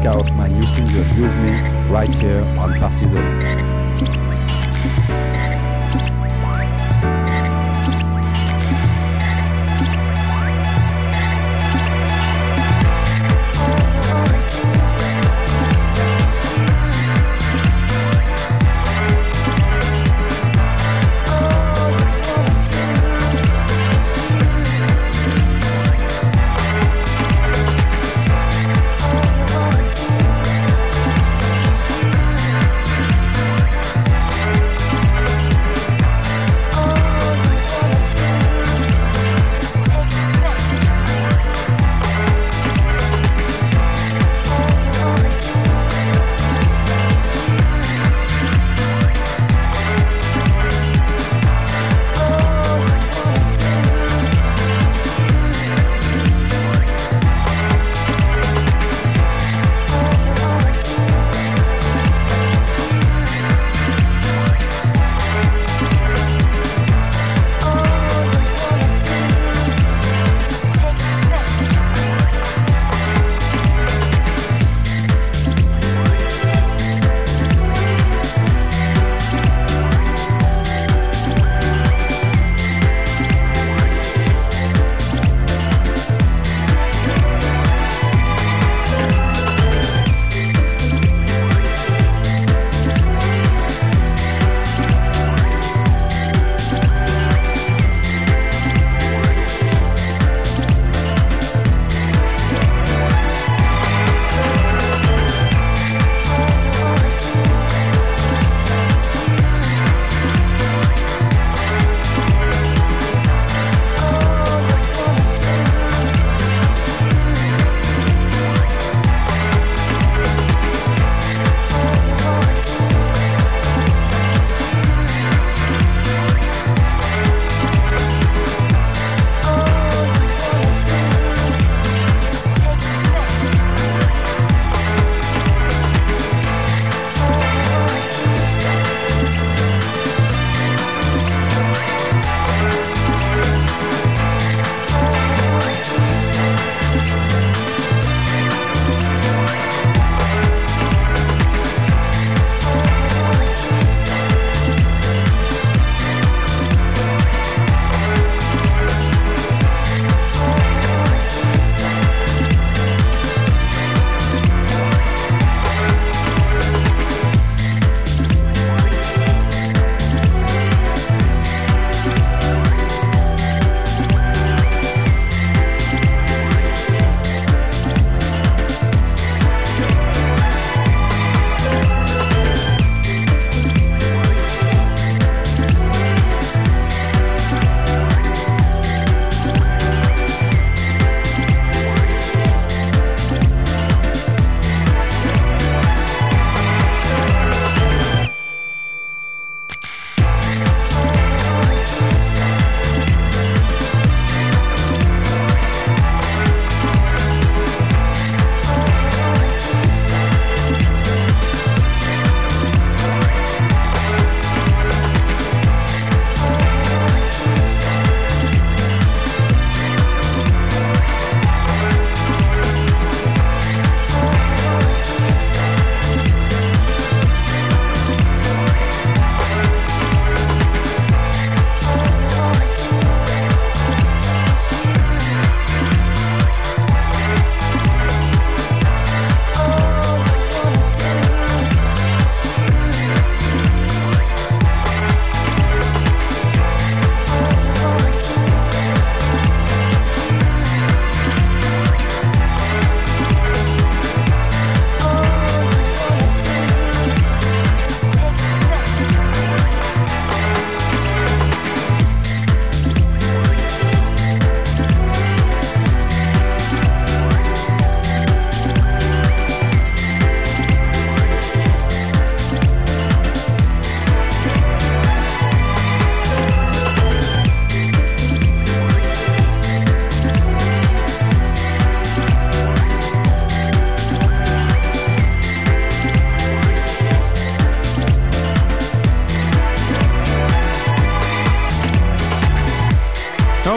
Check out my new single Use Me right here on Party Zone.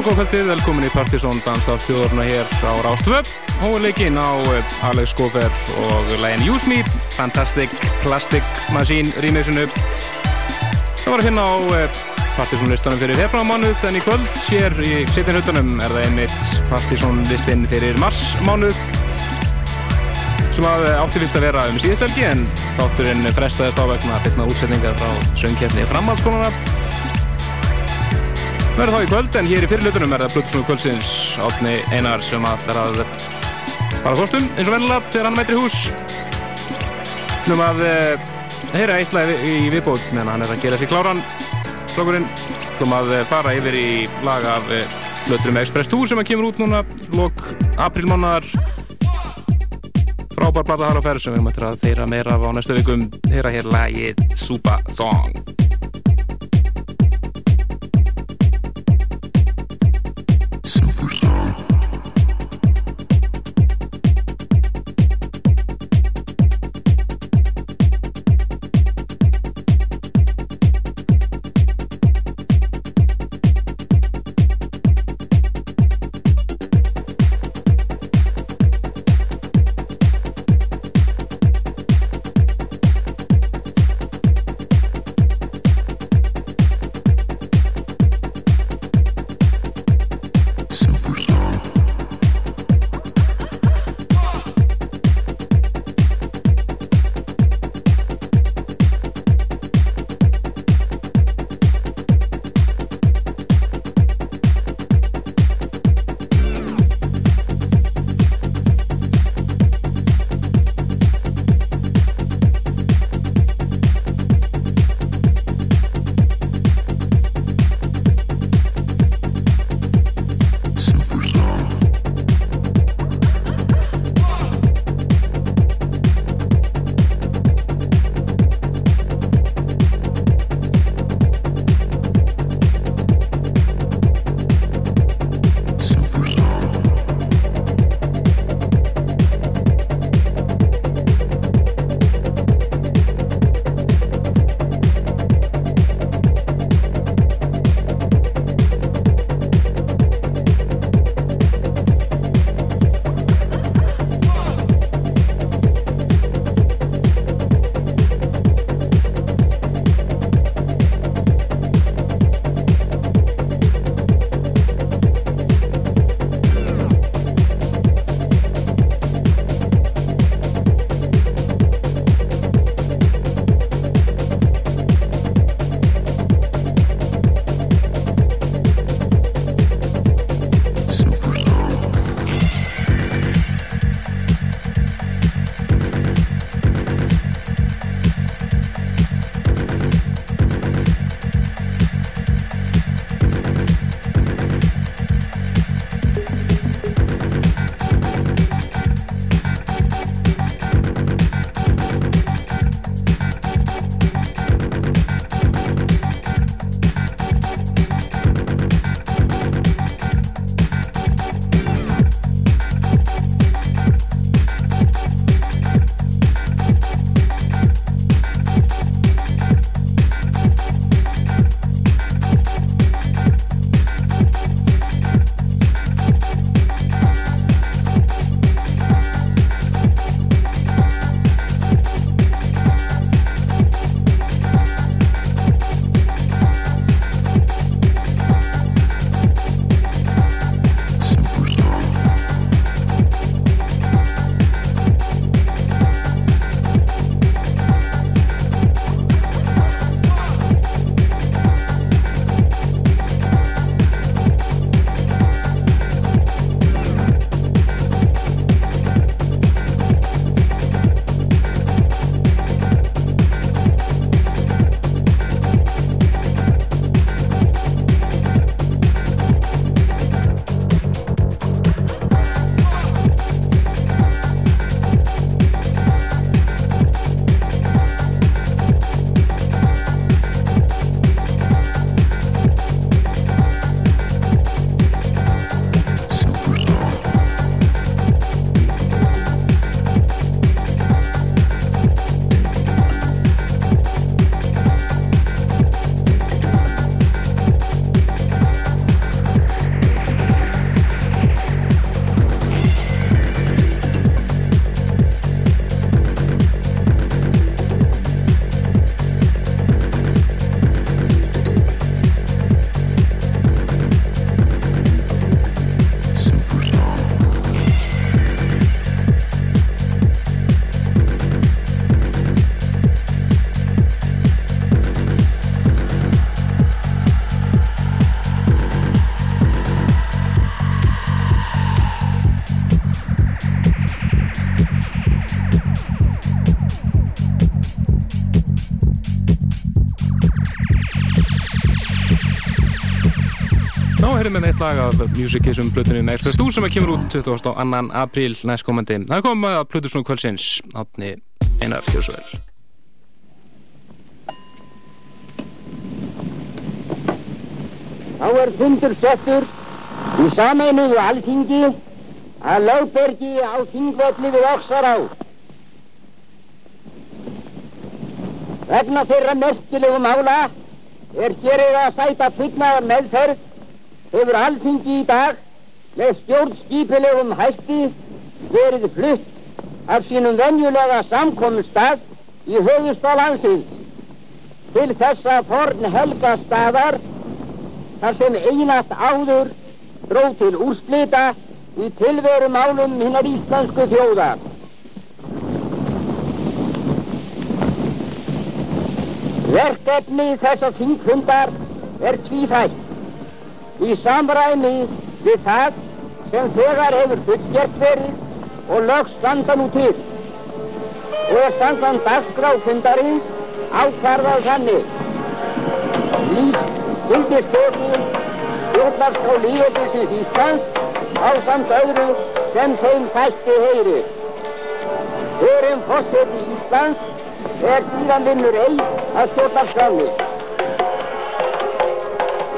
Góðkvöldið, velkomin í Partisón Danstáð þjóðurna hér á Rástvöpp og leikinn á eh, Alex Gofer og lægin Use Me Fantastic Plastic Machine remixinu. Það var að finna á eh, Partisón listanum fyrir februarmánuð en í kvöld hér í setjum hlutunum er það einmitt Partisón listin fyrir marsmánuð sem að eh, átti fyrst að vera um síðustelgi en þátturinn frestaðist á vegna að finna útsetningar frá söngkjæfni framhaldskonuna verður þá í kvöld en hér í fyrirlutunum er það Blutsnúi kvöldsins. Átni Einar sem allar að fara kostum eins og vennilega þegar hann mætir í hús. Nú að uh, heyra eitt lag í viðbót meðan hann er að gera sér kláran slokkurinn Þú að uh, fara yfir í lag af eh, Bluturum Express Tour sem að kemur út núna lok aprilmánar frábær blata ferð sem við möttum að þeirra meira á næstu vikum. Heyra hér lagið Super Song við eitt lag af Musicism blötunum Express 2 sem kemur út 22. apríl næstkomandi. Það er komið að Plutusnú kvöldsins átni Einar Hjósvöld. Þá er fundur settur í sameinuðu alþingi að lögbergi á þingvelli við Oxará. Vegna þeirra merkilegu mála er hér eða að sæta fullnaðar meðferð hefur alþingi í dag með stjórnskipilegum hætti verið flutt af sínum venjulega samkomstað í höfustá landsins til þessa forn helga staðar þar sem einast áður dróð til úrslita í tilveru málum hinnar íslensku þjóðar. Verkefni þess að þingfundar er tvífætt. Í samræmi við það sem þegar hefur fullgert verið og lögst standa nú til. Og standan dagskráfundarins ákvarðað þannig. Lýst fylgistofnum stjórnarskrá lífeytisins Íslands á samt öðru sem þeim þætti heyri. Förum fórseti Íslands er síðan vinnur ei að stjórna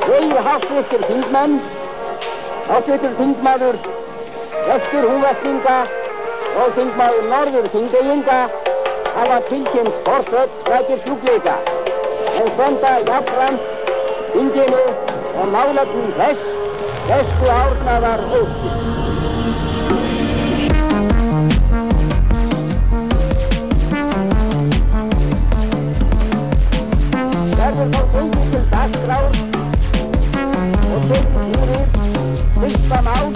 Þeir háttvistir þingmenn, háttvistir þingmaður vestur húnvestinga og þingmaður norður þingeyinga hafa tilkynnt forsött slækir sjúkleika en senda jafnframt þinginu og málefnum þess bestu árnaðar óttir. verður þá gengið til dagskrár og tekið fyrir fyrsta mál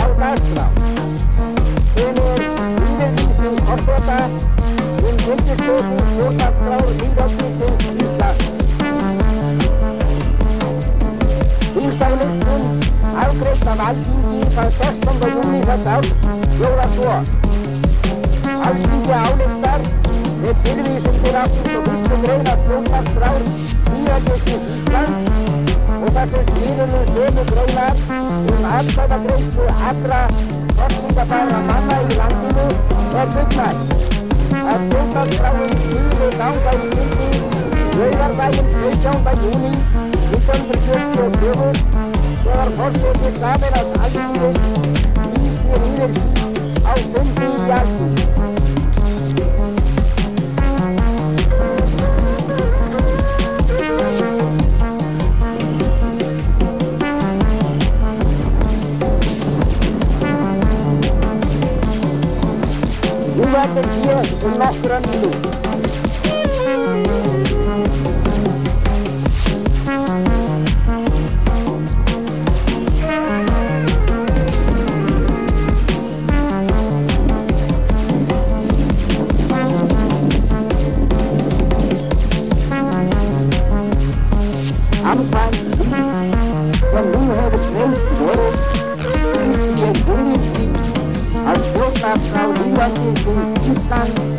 á dagskrá sem er yfirlýsing forsvota um gengistofið stjórnarskrár líðáttið Íslands. Þýrstaflöfnum afgreitt af Alþingi þann 16. júni þetta ár fjóra svo. Alþingi áleiktar með tilvísum til aftur og fyrstu greina stjórnarskrár nýjagestis Íslands og þar sem skrifunum sömu greinar um aðstæðagreislu allra kostningabæra manna í landinu er fullnægt að stjórnarskráin skilur ganga í gildi laugarvæginn 17. júni 1944 þegar fórsetið saminast alþingis lýsir yfir því á fundi í alþingi. Verður hér um nokkura mínút. 单。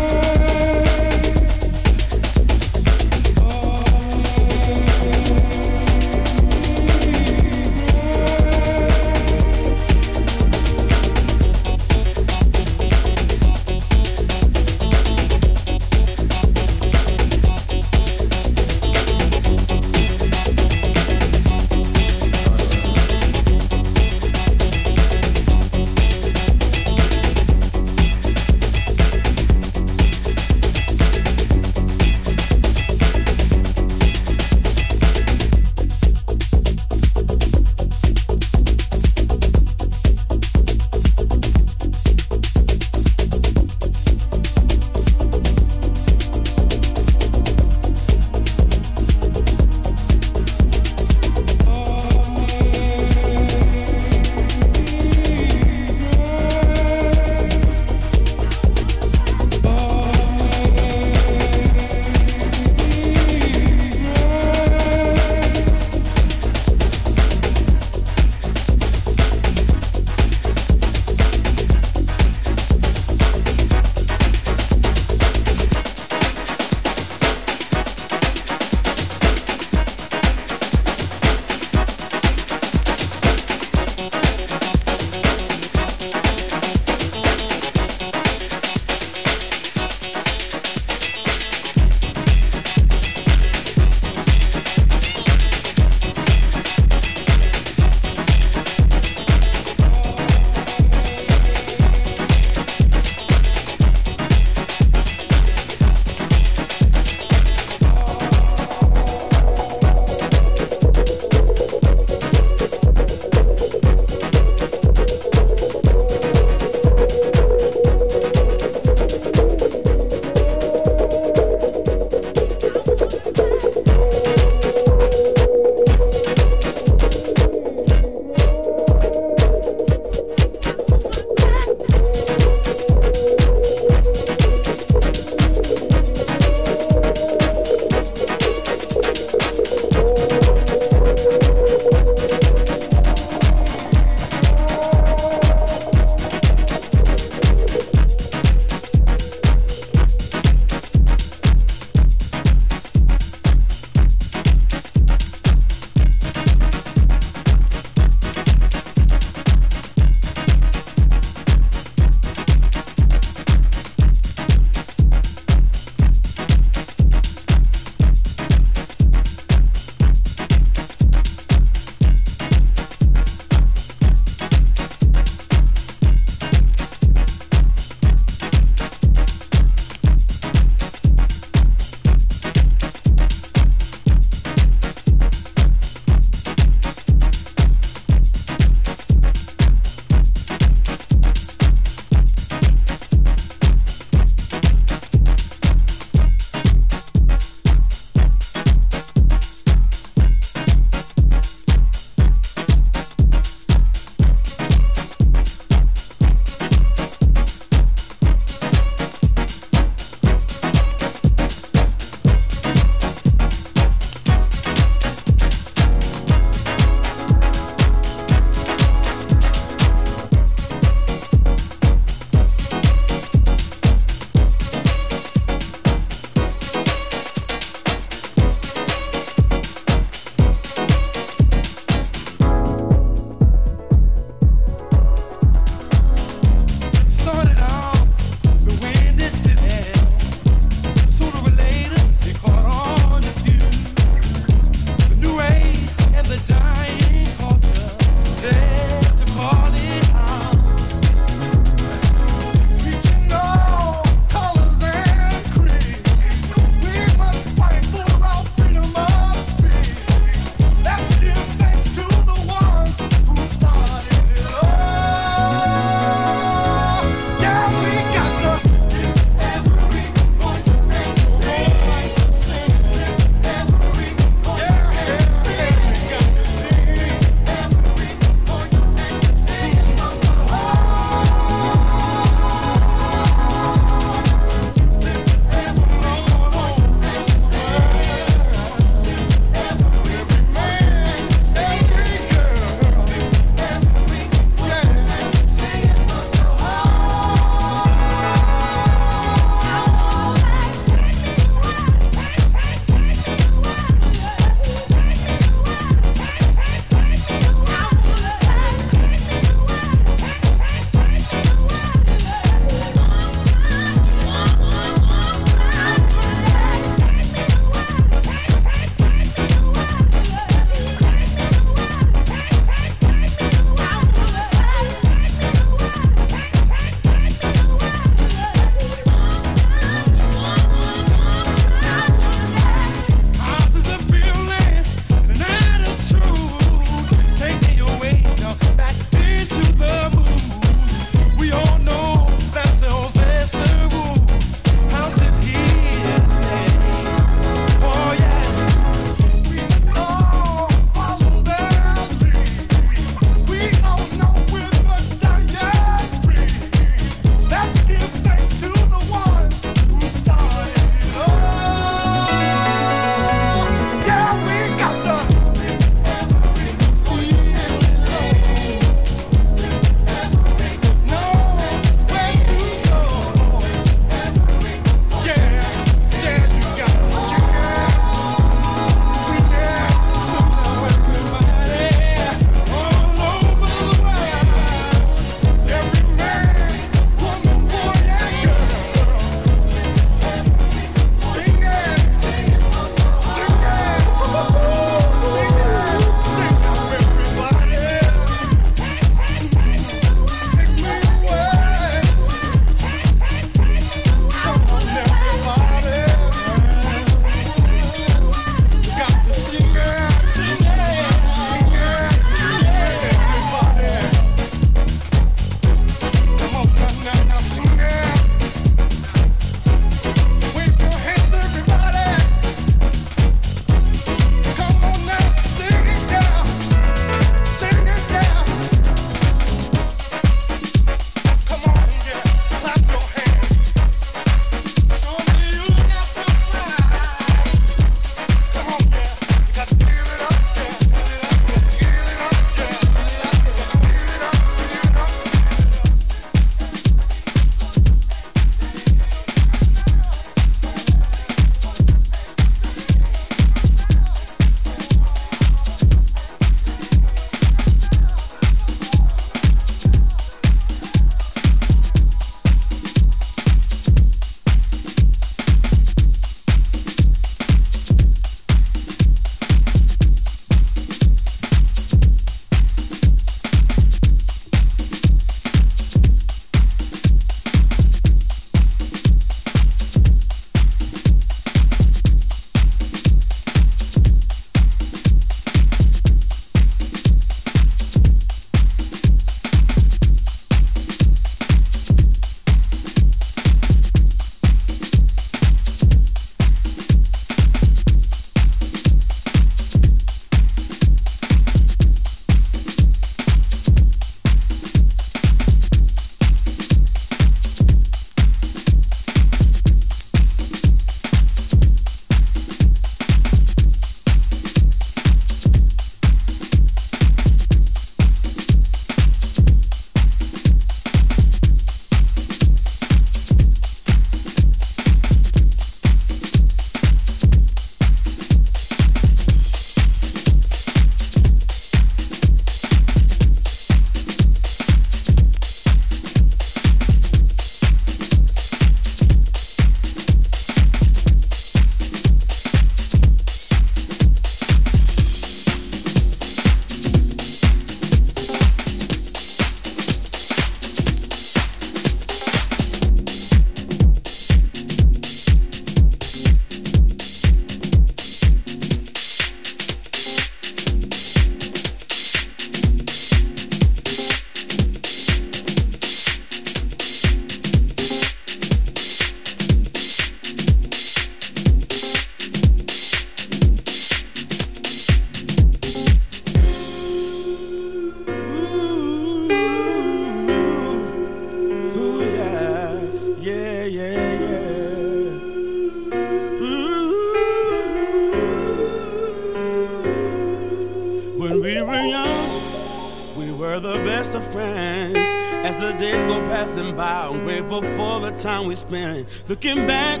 Time we spent looking back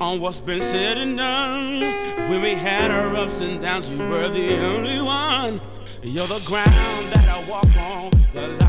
on what's been said and done. When we had our ups and downs, you were the only one. You're the ground that I walk on,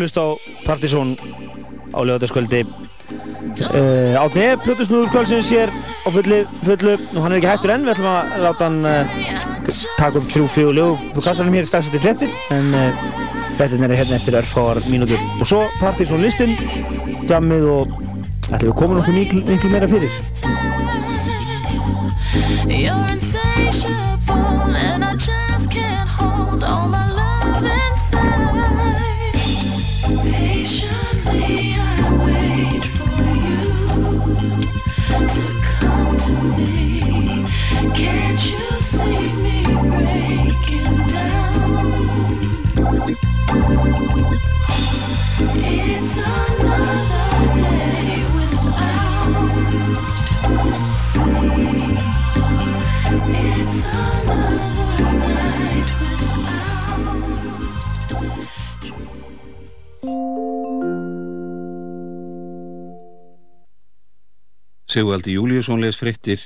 að hlusta á Partizón á lögataskvöldi uh, eh, Átni, Plutusnúður kvöldsins hér á fullu, fullu. Og hann er ekki hættur enn, við ætlum að láta hann uh, taka upp þrjú fjög lög på kassanum hér strax eftir frettir en uh, frettin er hérna eftir örfáar mínútur. Og svo Partizón listin jammið og ætlum við komum okkur miklu, miklu meira fyrir Sigvaldi Júliusson les frittir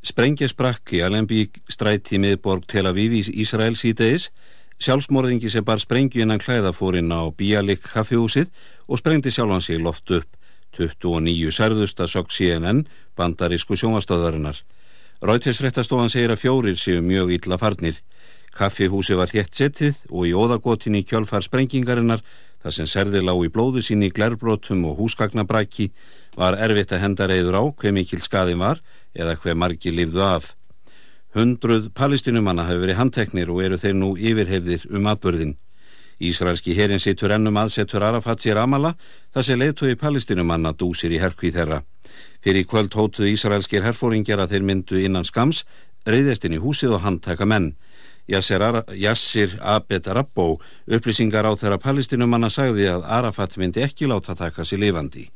Sprengja sprakk í Alembík stræti miðborg Tel Aviv í Ísrael síðdeis Sjálfsmorðingi sem bar sprengju innan klæða fór inn á Bialik kaffihúsið og sprengdi sjálfan sig loft upp. 29 særðust að sokk CNN bandarísku sjónvastöðvarinnar Rautisfréttastofan segir að fjórir séu mjög illa farnir. Kaffihúsi var þétt settið og í óðagótin í kjölfar sprengingarinnar þar sem serði lág í blóðu sín í glerbrótum og húsgagnabræki var erfitt að henda reyður á hver mikil skaðin var eða hver margi lifðu af. Hundruð palestinumanna hafi verið handteknir og eru þeir nú yfirhefðir um atbörðin. Ísraelski herin sittur ennum aðsettur Arafat sér amala þar sem leiðtói palestinumanna dúsir í herkvið þeirra. Fyrir kvöld hótuð Ísraelskir herfóringjar að þeir myndu innan skams, reyðist inn í húsið og handtaka menn. Yassir Abed Rabbo upplýsingar á þeirra palestinumanna sagði að Arafat myndi ekki láta taka sér lifandi.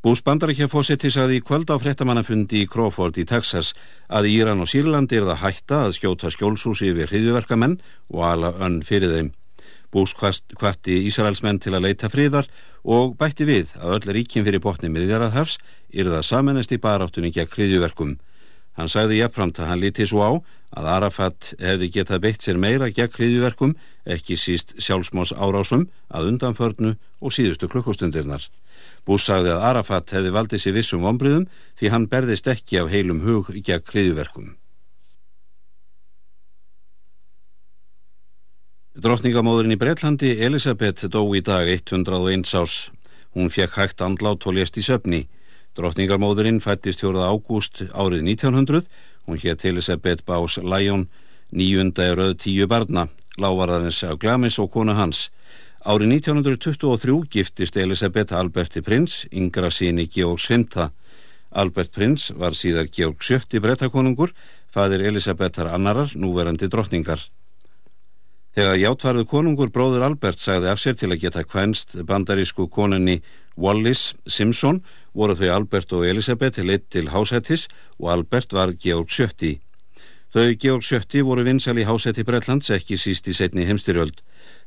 Bús bandarækjafósetti sagði í kvöld á frettamannafundi í Crawford í Texas að Íran og Sýrland er það hætta að skjóta skjólsúsi yfir hriðjuverkamenn og ala önn fyrir þeim. Bús hvati Ísraelsmenn til að leita fríðar og bætti við að öll ríkin fyrir botni miðjararhafs er það samennast í baráttunni gegn hriðjuverkum. Hann sagði jafnframt að hann líti svo á að Arafat hefði getað beitt sér meira gegn hriðjuverkum, ekki síst sjálfsmós árásum að undanförnu og síðustu klukkustundirnar. Bús sagði að Arafat hefði valdið sér vissum ombriðum því hann berðist ekki af heilum hug gegn hriðjuverkum. Drottningamóðurinn í Breitlandi, Elisabeth, dó í dag 101 ás. Hún fekk hægt andlát og lést í söfni. Drottningamóðurinn fættist 4. ágúst árið 1900. Hún hétt Elisabeth Bás Læjón, nýjunda er auð tíu barna, lávarðarins af Glamis og konu hans. Árið 1923 giftist Elisabeth Alberti Prins, yngra síni Georg Svinta. Albert Prins var síðar Georg Sjötti brettakonungur, fadir Elisabethar annarar, núverandi drottningar. Þegar játvarðu konungur bróður Albert sagði af sér til að geta kvænst bandarísku konunni Wallis Simpson voru þau Albert og Elisabeth leitt til hásættis og Albert var Georg Sjötti. Þau Georg Sjötti voru vinsal í hásætti Breitlands ekki síst í setni heimstyrjöld.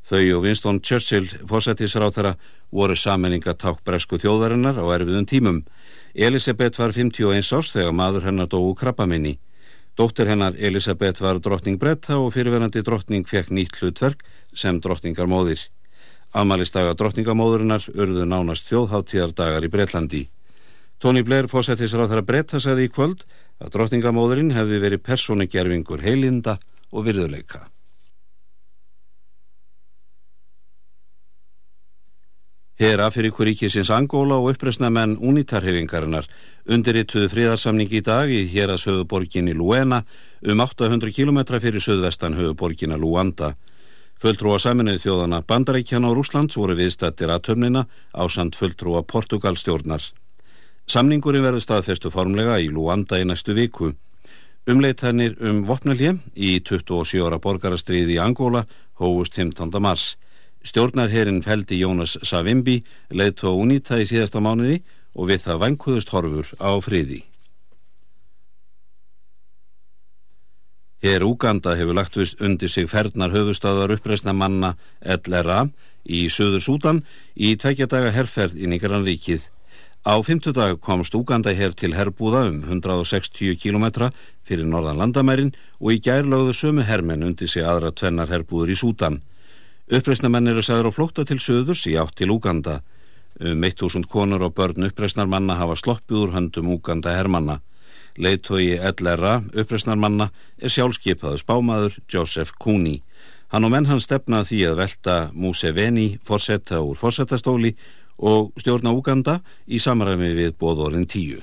Þau og Winston Churchill fósættisráð þeirra voru saminningaták bresku þjóðarinnar á erfiðum tímum. Elisabeth var 51 árs þegar maður hennar dóu krabbaminni. Dóttir hennar Elisabeth var drottning bretta og fyrirverandi drottning fekk nýtt hlutverk sem drottningar móðir. Amalistaga drottningamóðurinnar urðu nánast þjóðháttíðardagar í Breitlandi. Tony Blair fósættis ráð þar að bretta sagði í kvöld að drottningamóðurinn hefði verið persónugerfingur heilinda og virðuleika. Hera fyrir kuríkisins Angóla og uppresnamenn unitarhefingarinnar undirrituðu fríðarsamning í dag í héras höfuborginni Luena um 800 km fyrir söðvestan höfuborginna Luanda. Fulltrúa saminuð þjóðana Bandaríkjana og Rúslands voru viðstættir að tömnina á samt fulltrúa Portugalstjórnar. Samningurinn verður staðfestu formlega í Luanda í næstu viku. Umleitanir um vopnalje í 27 ára borgarastriði í Angóla hófust 15. mars. Stjórnarherin feldi Jónas Savimbi leiðt á Unita í síðasta mánuði og við það vankuðust horfur á friði. Hér Úganda hefur lagt vist undir sig fernar höfustadar uppreysna manna LRA í Suður Sútan í tvekja daga herrferð í Nýgaran ríkið. Á fymtudag komst Úganda hér til herrbúða um 160 km fyrir norðan landamærin og í gær lögðu sömu herrmenn undir sig aðra tvennar herrbúður í Sútan. Uppreisnamenn eru sagður á flótta til söðurs í átt til Úganda. Um 1000 konur og börn uppreisnarmanna hafa sloppið úr höndum Úganda hermanna. Leittói LRA uppreisnarmanna er sjálfskeipaðu spámaður Joseph Cooney. Hann og menn hann stefnaði því að velta Museveni fórsetta úr fórsettastóli og stjórna Úganda í samræmi við bóðorinn tíu.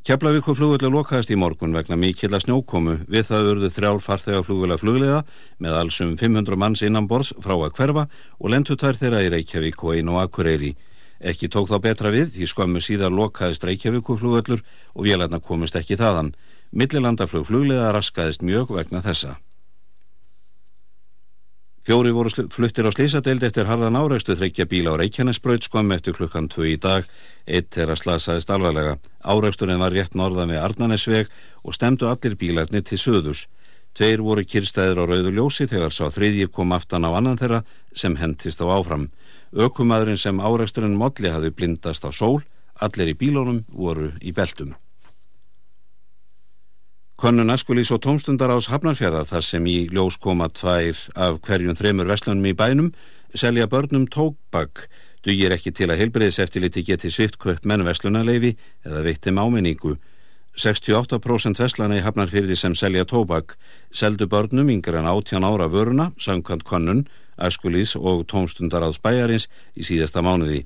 Keflavíku flugvöldu lokaðist í morgun vegna mikill að snjókomu við það urðu þrjár farþegar flugvöla flugliða með allsum 500 manns innanbors frá að hverfa og lendu tvær þeirra í Reykjavík og einu Akureyri. Ekki tók þá betra við því skömmu síðar lokaðist Reykjavíku flugvöllur og vélarna komist ekki þaðan. Millilandaflug flugliða raskaðist mjög vegna þessa. Fjóri voru fluttir á slísadeild eftir harðan árækstu þreikja bíla á Reykjanesbröð skom eftir klukkan 2 í dag. Eitt er að slasaðist alvarlega. Áræksturinn var rétt norðan við Arnanesveg og stemdu allir bílarnir til söðus. Tveir voru kyrstæðir á rauðu ljósi þegar sá þriðjir kom aftan á annan þeirra sem hendist á áfram. Ökumadurinn sem áræksturinn modli hafi blindast á sól, allir í bílónum voru í beltum. Könnun Askulís og tómstundar ás Hafnarfjara þar sem í ljós koma tvær af hverjum þremur vestlunum í bænum selja börnum tókbakk Dugir ekki til að heilbreyðiseftiliti geti sviftköp menn veslunaleifi eða veitti máminningu. 68% veslana í hafnarfyrði sem selja tóbak seldu börnum yngur en 18 ára vöruna, samkvæmt konun, æskulís og tómstundaraðs bæjarins í síðasta mánuði.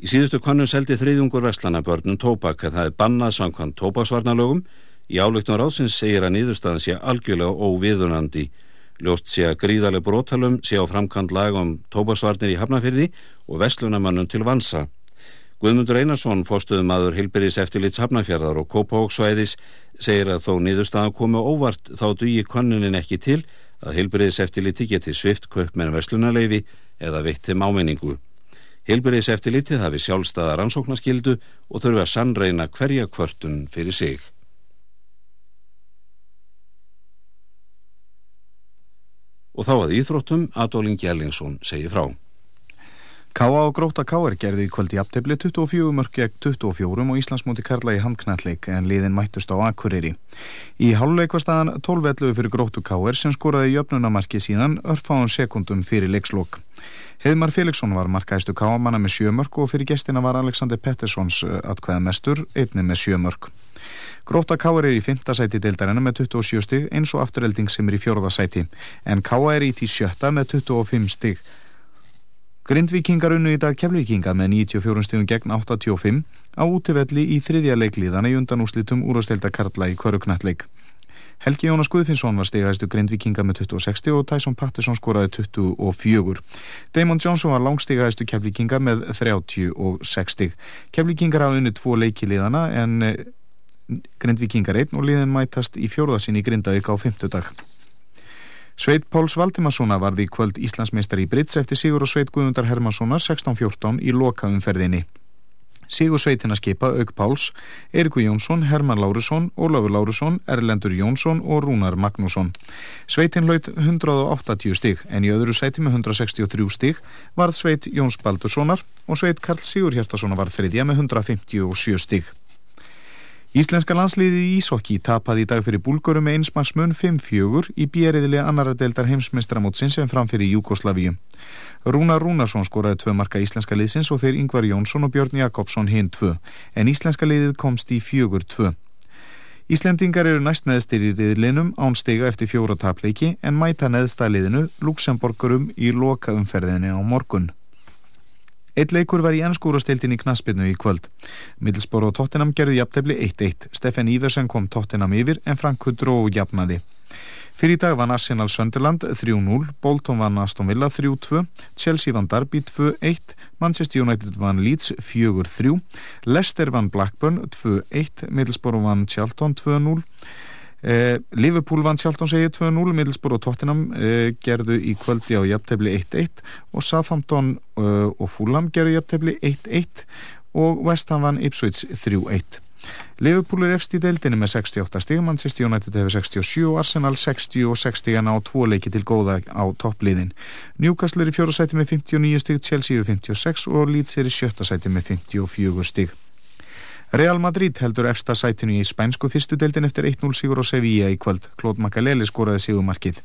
Í síðustu konun seldi þriðjungur veslana börnum tóbak að það er bannað samkvæmt tóbaksvarnalögum. Í álugtum ráðsins segir að niðurstaðan sé algjörlega óviðunandi. Ljóst sé að gríðarlega brótalum sé á framkant lag um tóbaksvarnir í hafnarfyrði og vestlunamannum til vansa. Guðmundur Einarsson, fórstuðum aður Hilberis eftirlits hafnafjörðar og Kópavóksvæðis segir að þó niðurstaðan komi óvart þá dugi konunin ekki til að Hilberis eftirliti geti svift köpmenn verslunarleifi eða vitti máminningu. Hilberis eftirlitið hafi sjálfstæða rannsóknarskildu og þurfi að sannreina hverja kvörtun fyrir sig. Og þá að Íþróttum Adólin Gjellingsson segir frá. K.A. og Gróta K.R. gerði í kvöldi aftabli 24 mörg gegn 24 og Íslandsmóti Karla í handknallik en liðin mættust á Akureyri. Í háluleik var staðan 12-11 fyrir Grótu K.R. sem skoraði jöfnunamarki síðan örfáðun sekundum fyrir leikslokk. Heðmar Felixson var markaðistu K.A. manna með sjömörk og fyrir gestina var Alexander Petterssons eh, atkvæða mestur, einni með sjömörk. Gróta K.R. er í 5. sæti deildarinnar með 27 stig eins og afturhelding sem er í 4. sæti en K.A. er í því sjötta með 25 stig. Grindvikingar unnu í dag keflvikinga með 94 stíðum gegn 85 á útivelli í þriðja leikliðana í undanúslitum úrastelda Karla í Köruknalleg. Helgi Jónas Guðfinnsson var stegæðistu grindvikinga með 26 og Tyson Patterson skoraði 24. Damon Johnson var langstegæðistu keflvikinga með 36. Keflvikingar hafa unni tvo leikiliðana en grindvikingar einn og liðin mætast í fjórðasinn í Grindavík á 50 dag. Sveit Páls Valdimarssona varði í kvöld Íslandsmeistar í Brits eftir Sigur og Sveit Guðmundar Hermanssona 16-14 í lokaumferðinni. Sigur Sveitina skipa Aug Páls, Eirikur Jónsson, Herman Lárusson, Ólafur Lárusson, Erlendur Jónsson og Rúnar Magnússon. Sveitin laut 180 stig en í öðru sæti með 163 stig varð Sveit Jóns Baldurssonar og Sveit Karl Sigur Hjertarssonar var þriðja með 157 stig. Íslenska landsliði í Ísokki tapaði í dag fyrir búlgörum með einsmarsmun 5-4 í bjeriðilega annara deildar heimsmeistramótsins sem framfyrir Júkoslavíu. Rúna Rúnarsson skoraði tvö marka íslenska liðsins og þeir Yngvar Jónsson og Björn Jakobsson hinn tvö, en íslenska liðið komst í fjögur tvö. Íslendingar eru næst neðstir í riðlinum ánstega eftir fjóra tapleiki en mæta neðstæliðinu Luxemburgurum í loka umferðinni á morgun. Eitt leikur var í ennskúrastildin í knaspinu í kvöld. Middlesborough og Tottenham gerði jafntefni 1-1. Stefan Iversen kom Tottenham yfir en Frank Hudró jafnaði. Fyrir í dag vann Arsenal Sunderland 3-0, Bolton vann Aston Villa 3-2, Chelsea vann Derby 2-1, Manchester United vann Leeds 4-3, Leicester vann Blackburn 2-1, Middlesborough vann Charlton 2-0, Eh, Liverpool vann sjálfn segi 2-0 Middlesbrough og Tottenham eh, gerðu í kvöldi á jafntefni 1-1 og Southampton eh, og Fulham gerðu jafntefni 1-1 og West Ham vann Ipswich 3-1 Liverpool er efst í deildinu með 68 stíg Manchester United hefur 67 og Arsenal 60 og 60 en á tvo leiki til góða á toppliðin. Newcastle er í fjóra sæti með 59 stíg Chelsea er 56 og Leeds er í sjötta sæti með 54 stíg Real Madrid heldur efsta sætinu í spænsku fyrstu deildin eftir 1-0 sigur á Sevilla í kvöld. Klóð Makaleli skoraði sigumarkið.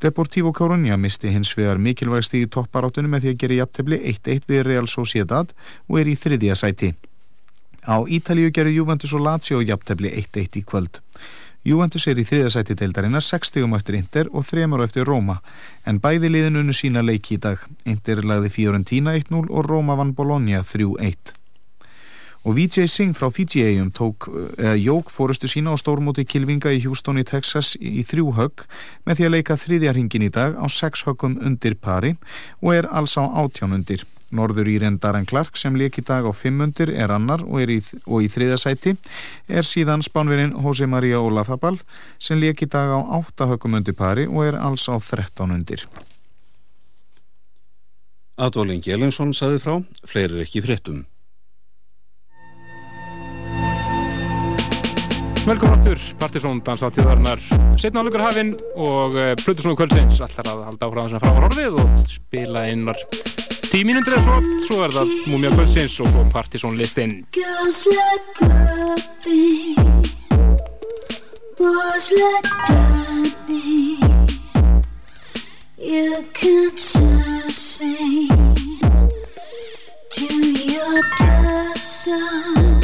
Deportivo Coruña misti hins vegar mikilvægst í topparáttunum með því að gera jafntefni 1-1 við Real Sociedad og er í þriðja sæti. Á Ítalíu gerur Juventus og Lazio jafntefni 1-1 í kvöld. Juventus er í þriðja sæti deildarinnar 60 um eftir Inter og 3 um eftir Róma en bæði liðin unnu sína leiki í dag. Inter lagði Fiorentina 1-0 og Róma vann Bologna 3-1 og Vijay Singh frá Fiji-eigum tók uh, jók fórustu sína á stórmóti Kilvinga í Houston í Texas í þrjú högg með því að leika þriðjarhingin í dag á sex höggum undir pari og er alls á átján undir. Norður Íren Darren Clark sem leik í dag á fimm undir er annar og er í, og í þriðasæti er síðan spánverinn Jose Maria Olazabal sem leik í dag á átta höggum undir pari og er alls á þrettán undir. Adolin Gjelinsson saði frá, fleiri ekki fréttum. Velkomin áttur, Partisón dansa á tíðarinnar setna álugur hafinn og eh, Plutusnúðu kvöldsins. Allar að halda áfram þessum frávar orðið og spila einar. Tíu mínundir eða svo, svo er það Múmia kvöldsins og svo Partisón listinn Girls like grubbing Boys like dirty You can't just sing mikrofónun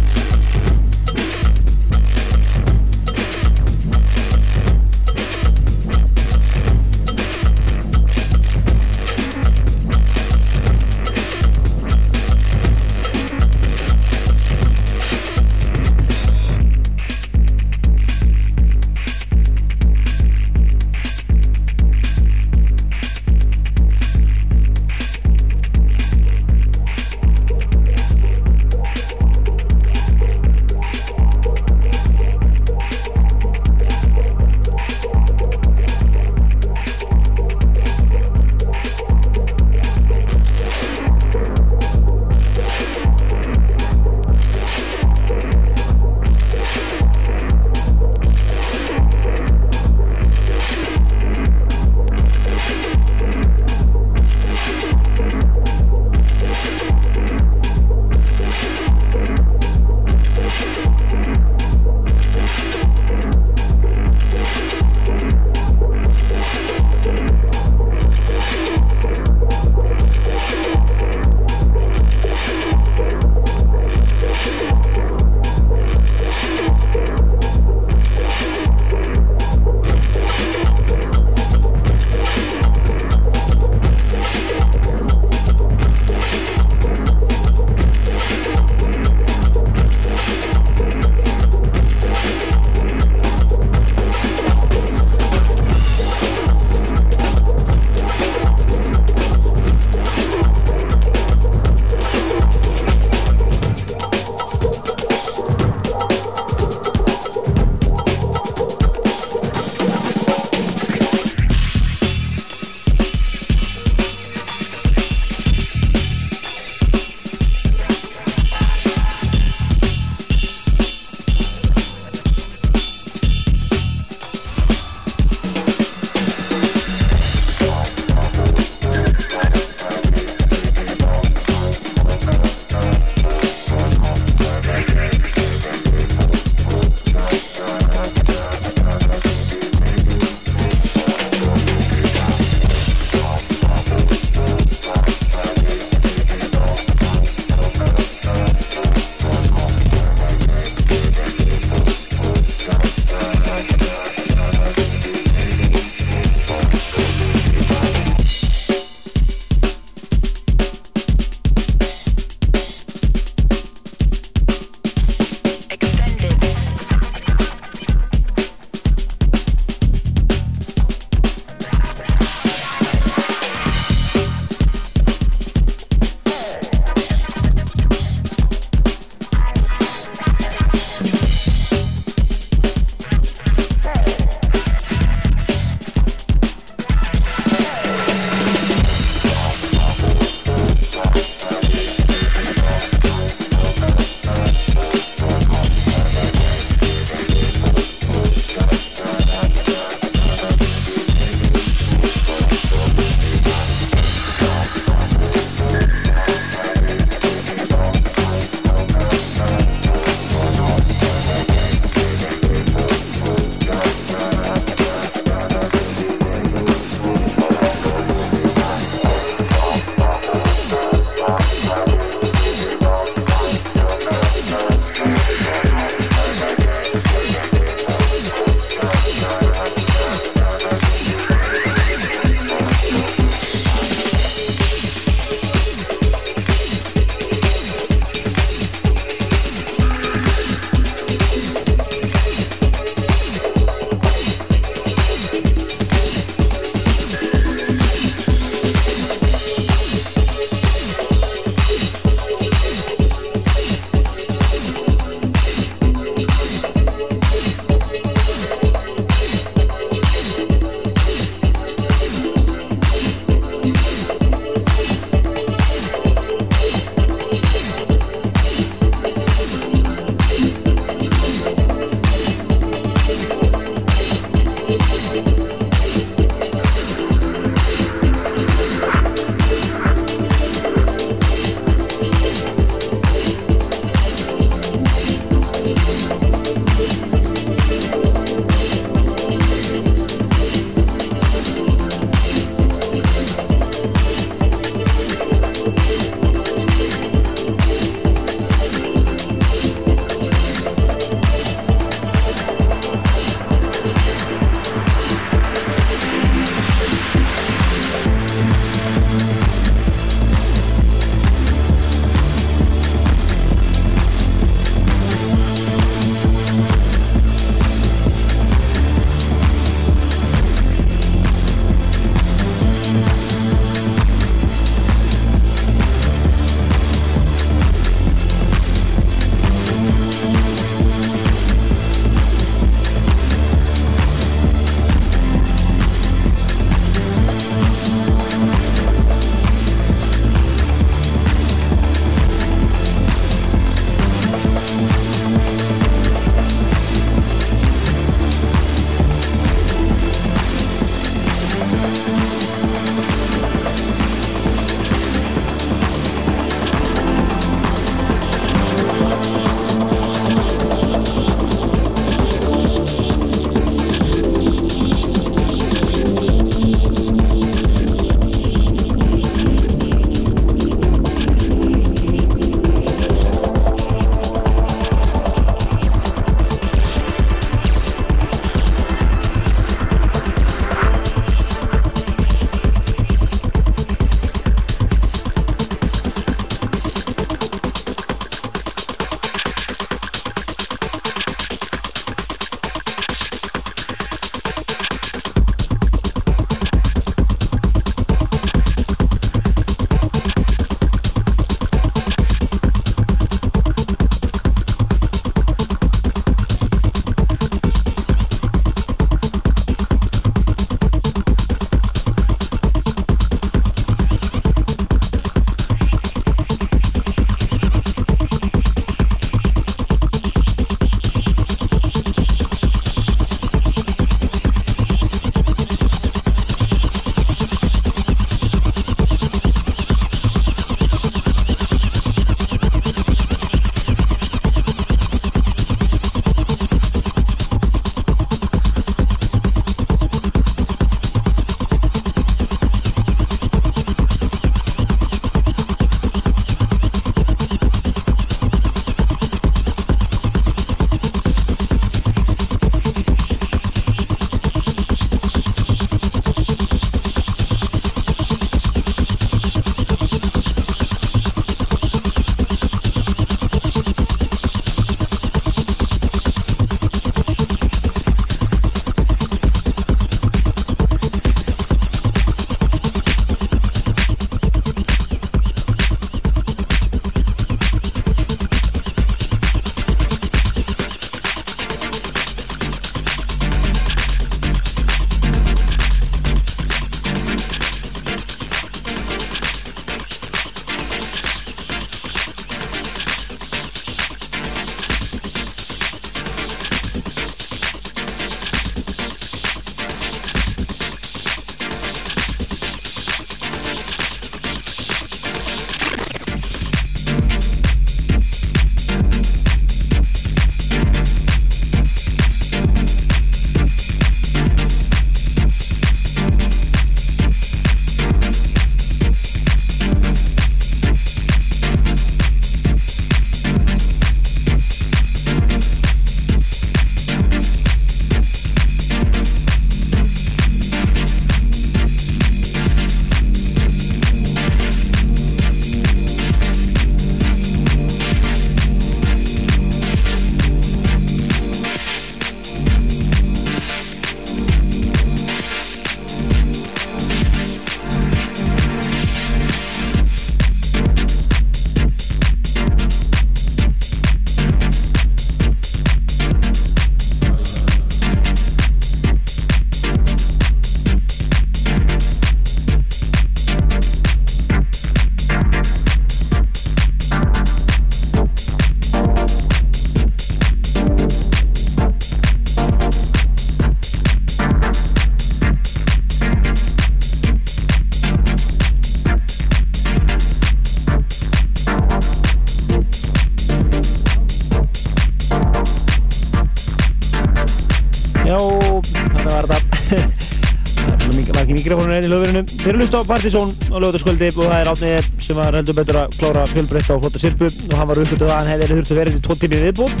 Þeir eru hlust á Partizón á lögutaskvöldi og það er átnið sem var heldur betur að klára fjölbreytt á flotta sirpu og hann var uppbyttið að hann hefði þurft að vera í tvo tími viðbútt.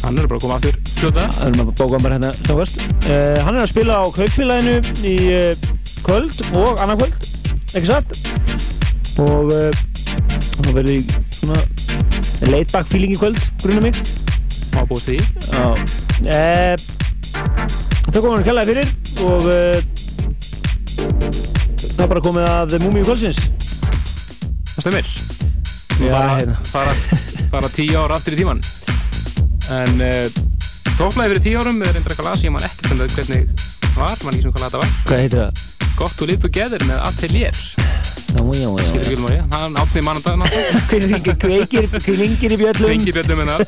Hann er bara að koma aftur fljóta. Það er maður bókað bara hérna snakast. Uh, hann er að spila á Kaupfélaginu í uh, kvöld og annar kvöld, ekki satt? Og uh, hann verður í svona laid-back feeling í kvöld, grunna mig. Má búist því. Já. Þau komum hann að kella það fyrir og það er bara komið að Múmiu kvöldsins. Það stemir. Já, fara, hérna. fara, fara tíu ára aftur í tíman. En uh, tóknaði fyrir tíu árum er einhverja lag sem ég man ekkert um hvernig var, man ekki sem hvað þetta var. Hvað heitir það? Gott to live together með Atelier. Skilur ekki um ég, hann átnið mannandag Hver ringir, í bjöllum? Ringir bjöllum minna.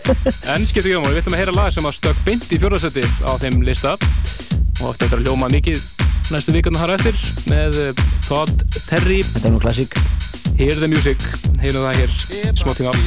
En skilur ekki um að við ætlum að heyra lag sem að stökk beint í fjórðarsætið á þeim lista og þetta að ljóma mikið næstu vikuna þar eftir með eh, Todd Terry. Þetta er nú klassík. Hear the music, heyrum það hér. Smá tíma. Já,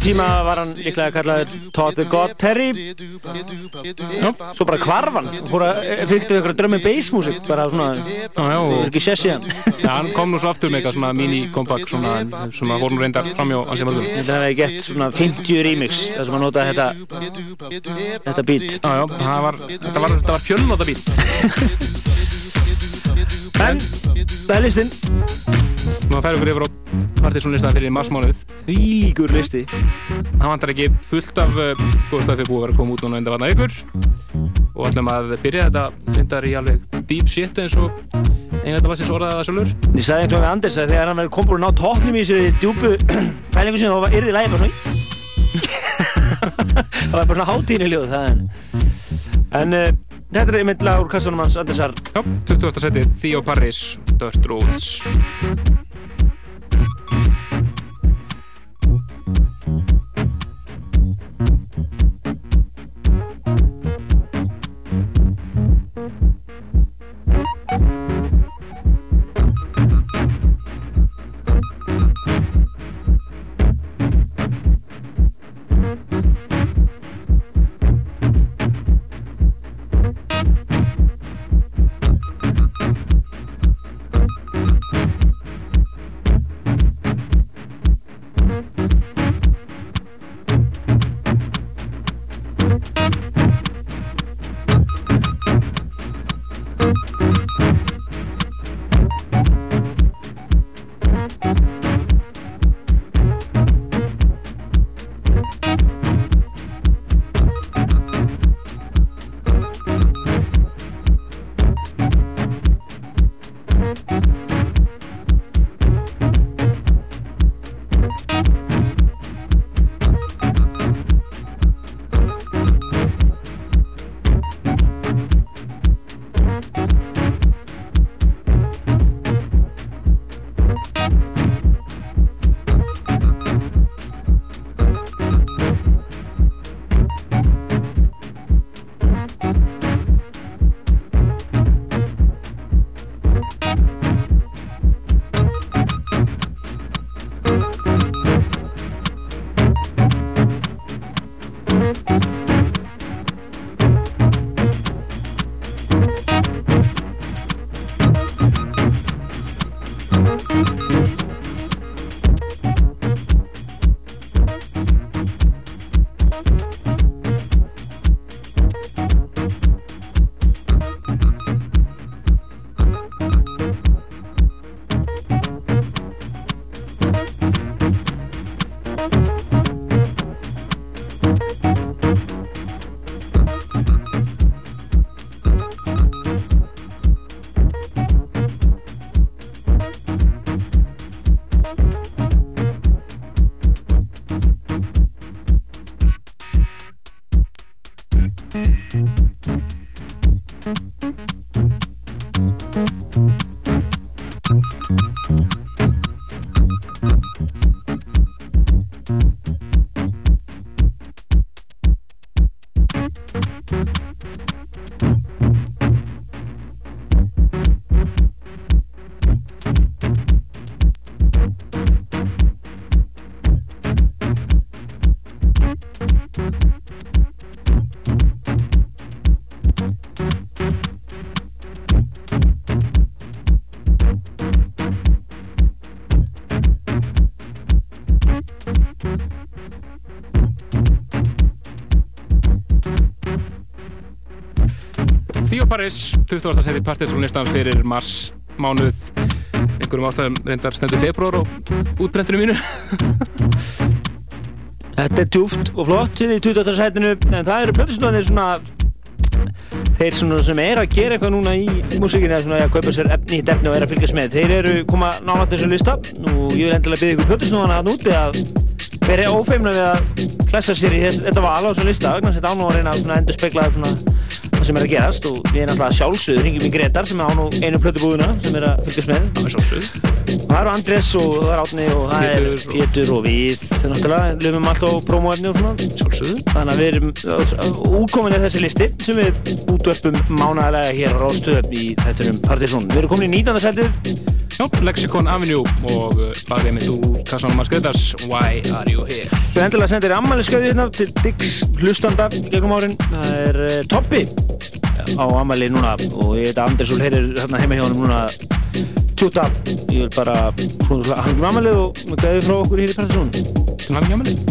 þessum tíma var hann líklega kallaður Todd the God Terry. Já, svo bara hvarfan fór að fylgdu ykkur drömmi bassmusik bara svona, það er ekki sér síðan. Já, hann kom nú svo aftur með eitthvað svona mini-compact svona, sem að voru reyndar framjá ansi mörgum. Þetta hefði gett svona 50 remix þar sem hann notaði þetta þetta beat. Já, já, það var, þetta var, var fjölnóta bít. En, það er listinn Nú færum við yfir á partysónlistan fyrir marsmánuð. Því líkur listi Það vantar ekki fullt af uh, góð stöfi búið að vera að koma út núna undan vatna ykkur. Og ætlum að byrja þetta reyndar í alveg deep shit eins og einhverja lagsins orðaði það sjálfur. Ég sagði einhvern veginn Anders að þegar hann verið kompur að ná tóknum í þessu djúpu pælingu sinni þá var yrði lægi bara svona Það var bara svona hátíðinu ljóð það en En uh, þetta er einmitt lag úr kassanum hans Andersar Já, 20. setið Theo Parris, Dirt Roads. Paris 20. seti partysónlistans fyrir mars mánuð einhverjum ástæðum reyndar stendur februar og útbrendinu mínu Þetta er tjúft og flott í 20. setinu en það eru plötusnöðinir svona þeir svona sem er að gera eitthvað núna í músíkinu eða svona að kaupa sér efni og er að fylgjast með þeir eru koma nálat þessu lista og ég vil endilega byggja ykkur plötusnöðana að núti að vera ófeimna við að klessa sér í þetta val á þessu lista vegna að þetta án og reyna að endur spegla það sem er að gerast og við erum alltaf sjálfsögur ringjum í Gretar sem er án og einu plötubúðuna sem er að fylgjast með. Það er sjálfsög og það eru Andrés og það er Átni og það er Pétur og við náttúrulega löfum allt á promoefni og svona. Sjálfsög þannig að við erum útkomin er þessi listi sem við útvörpum mánæðilega hér á Róstöðum í þettunum Partizón við erum komin í 19. setið Já, Lexicon Avenue og lagðið mitt úr kassanum að skauðars Why are you here? Þú endilega sendir ammaliðskauðið hérna til Diggs hlustanda gegnum árin. Það er uh, Toppi á ammali núna og ég veit að Andersson heyrir hérna heima hjá hann núna tjúta ég vil bara svona hangum ammalið og með gæði frá okkur hér í Partiðsson Til hangum ammalið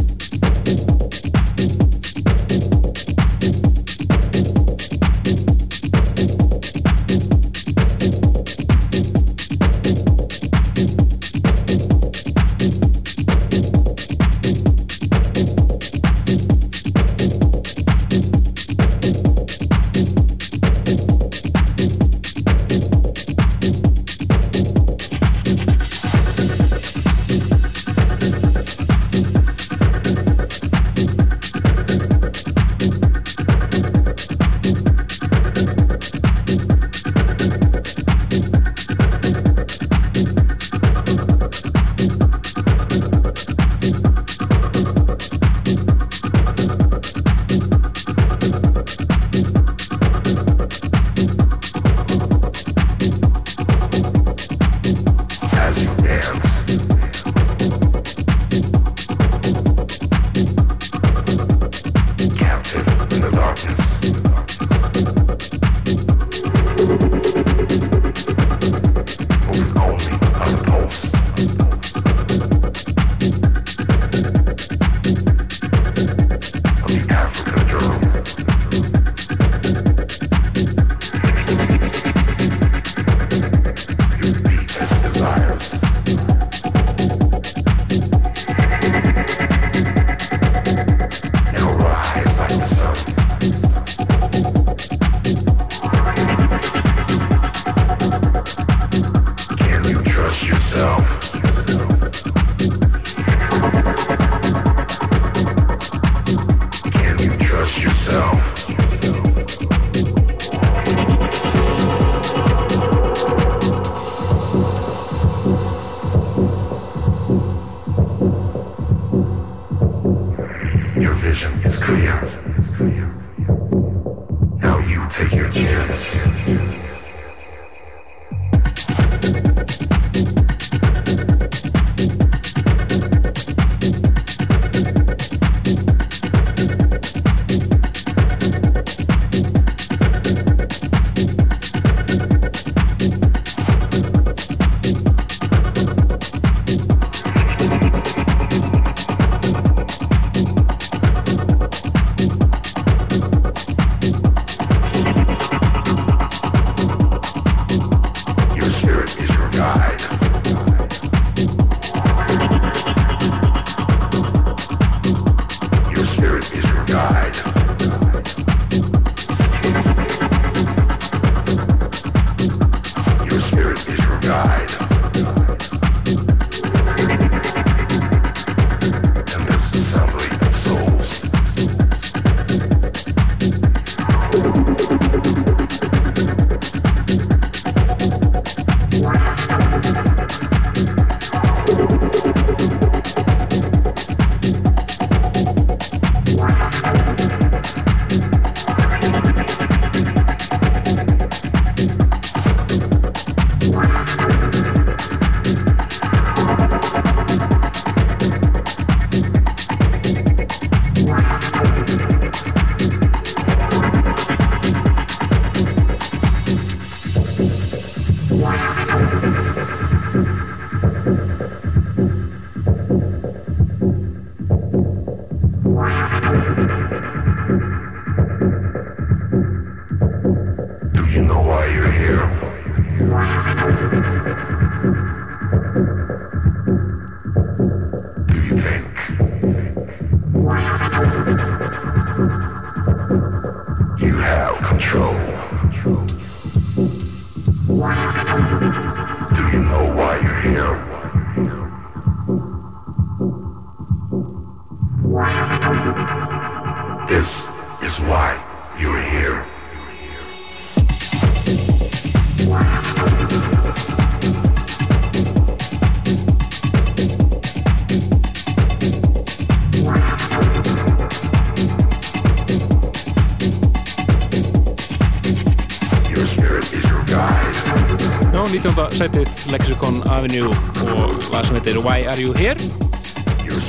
sætið Lexicon Avenue og hvað sem heitir Why Are You Here?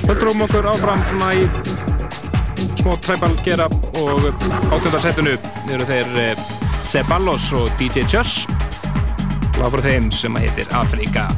Höldrum okkur áfram svona í smó træbal gera og átöndarsætunu eru þeir eh, og DJ Just. Og frá þeim sem heitir Afrika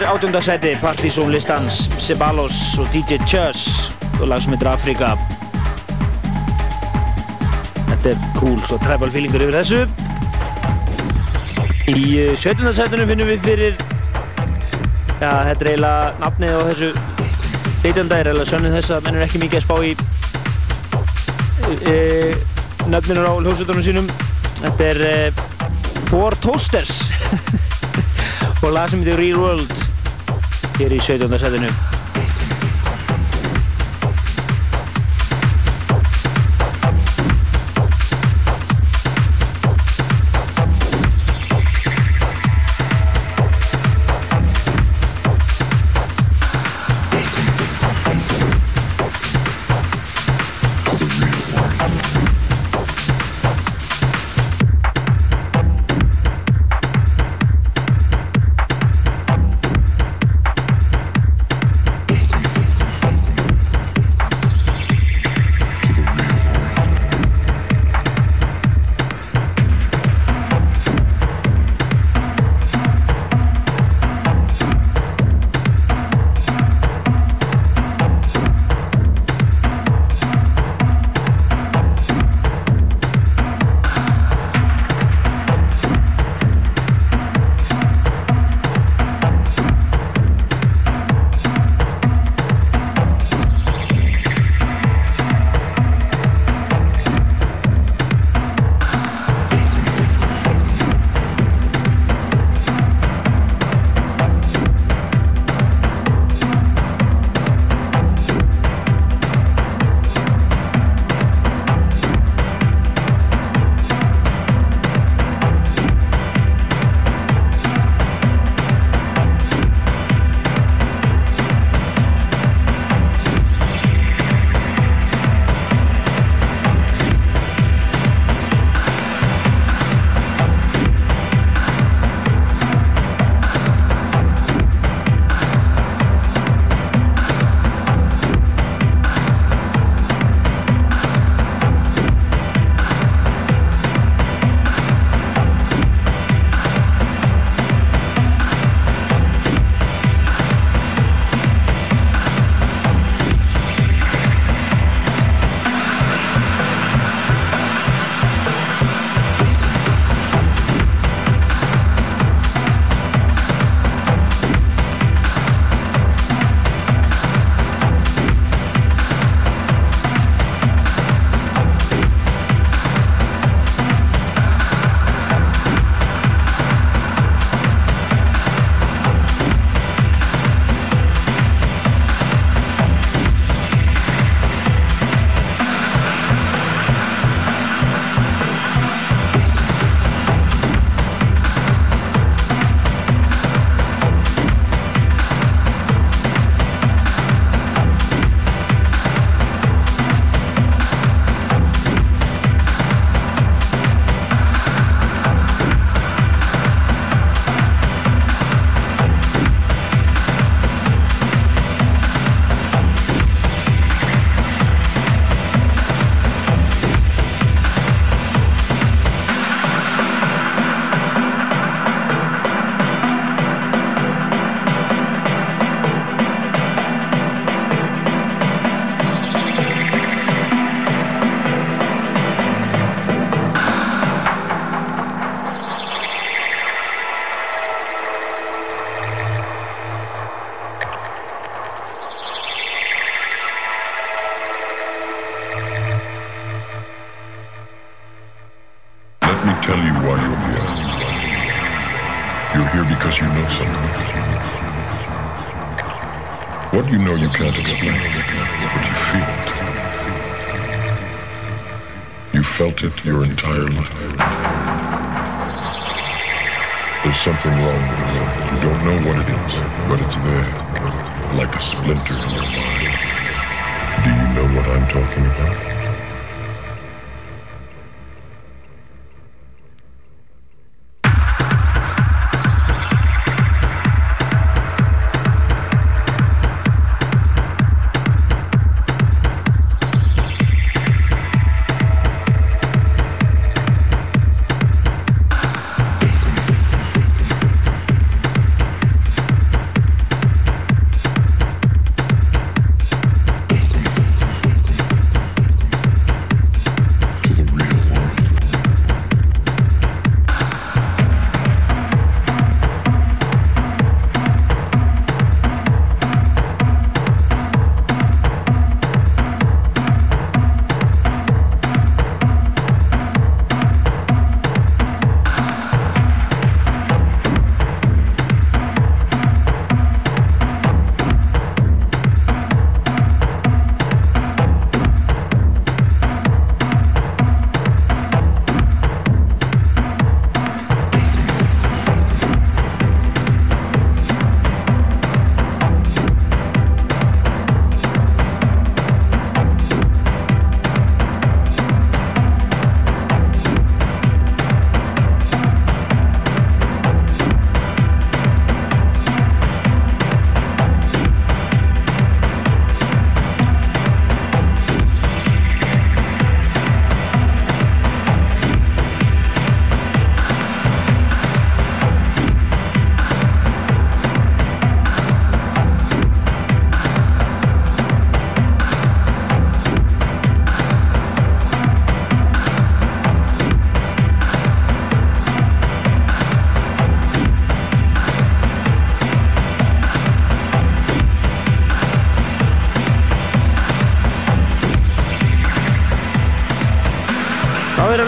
þetta er átjóndarsæti Partizón listans Ceballos og DJ Chus og lag sem heitir Afrika Þetta er cool, svo tribal feelingur yfir þessu Í 17. Eh, sætunum finnum við fyrir Já, þetta er eiginlega nafnið á þessu 18. er eiginlega sönnið þess að menn er ekki mikið að spá í e, nöfnir á hljósutunum sínum Þetta er e, Four Toasters og lag sem heitir Real World hér í 17. sætunum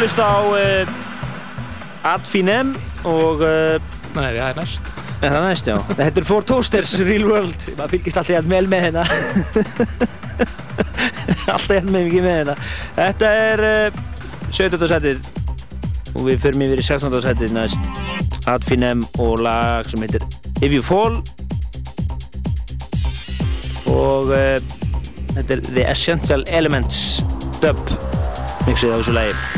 að hlusta á eh, uh, Adfinem og... Uh, Nei, það er næst. Það er næst, já. Þetta er Four Toasters Real World. Það fylgist alltaf hérna vel með hérna. alltaf hérna með mikið með hérna. Þetta er uh, 17. setið og við förum yfir í 16. setið næst. Adfinem og lag sem heitir If You Fall og eh, þetta er The Essential Elements dub mixið á þessu lægi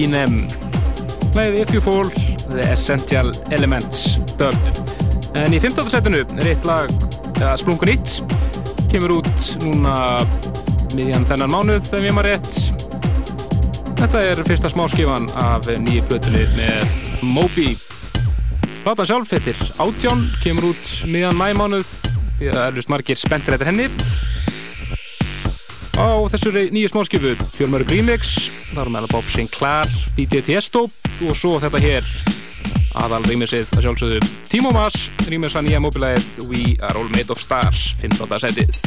Eminem. Læðið If You Fall The Essential Elements Dub. En í 15. setinu er eitt lag ja, Splungun 1 kemur út núna miðjan þennan mánuð þegar við erum að rétt. Þetta er fyrsta smáskifan af nýju plötunni með Moby. Platan sjálf heitir Átjón kemur út miðjan mæmánuð því að erlust margir spenntir eftir henni. Á þessari nýju smáskifu fjölmörg remix það eru meðal Bob Sinclair, DJ Tiesto og svo þetta hér aðal rýmisið að sjálfsögðu Timo Maas, rýmis að nýja móbilæðið We Are All Made of Stars 15. setið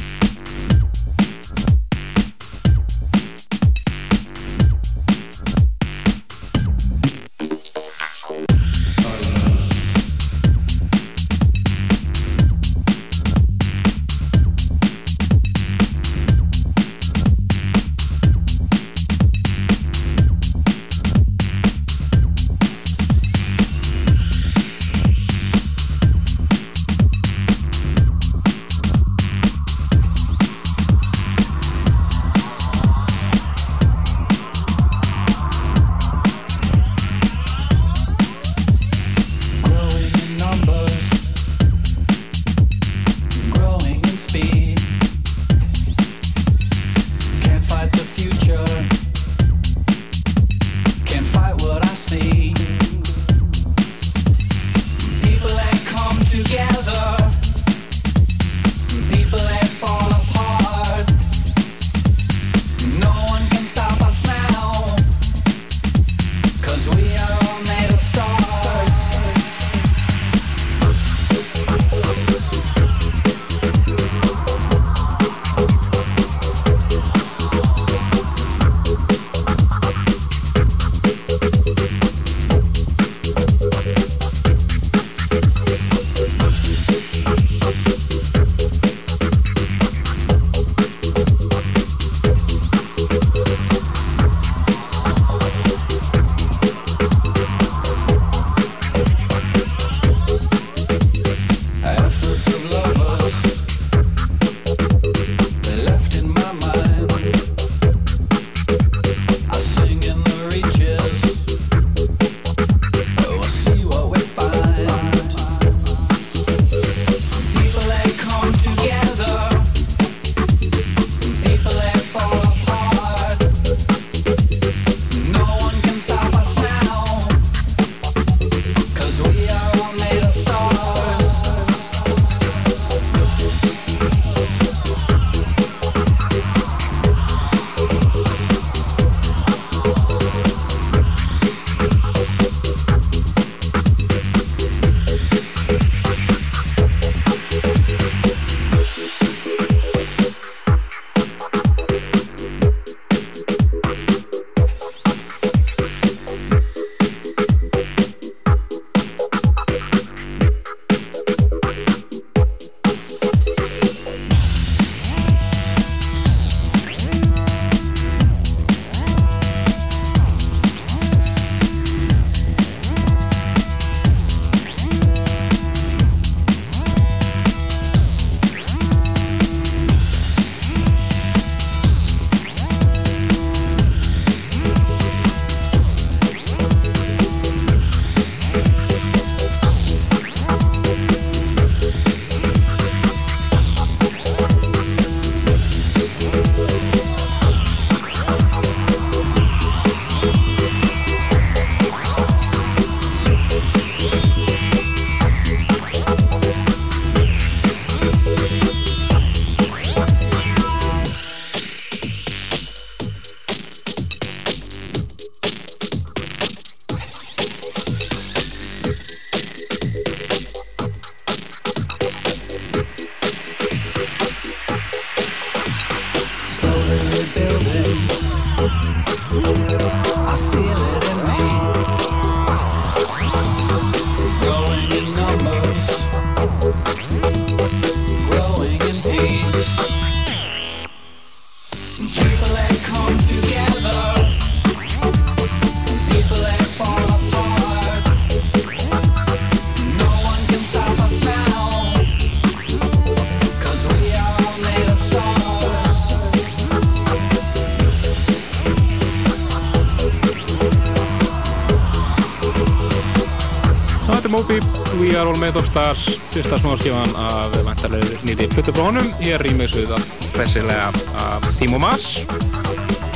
Þetta er Moby We Are All Made of Stars fyrsta smáskifan af vantarlega nýri plötu frá honum. Hér rýmixuð að pressilega af Timo Maas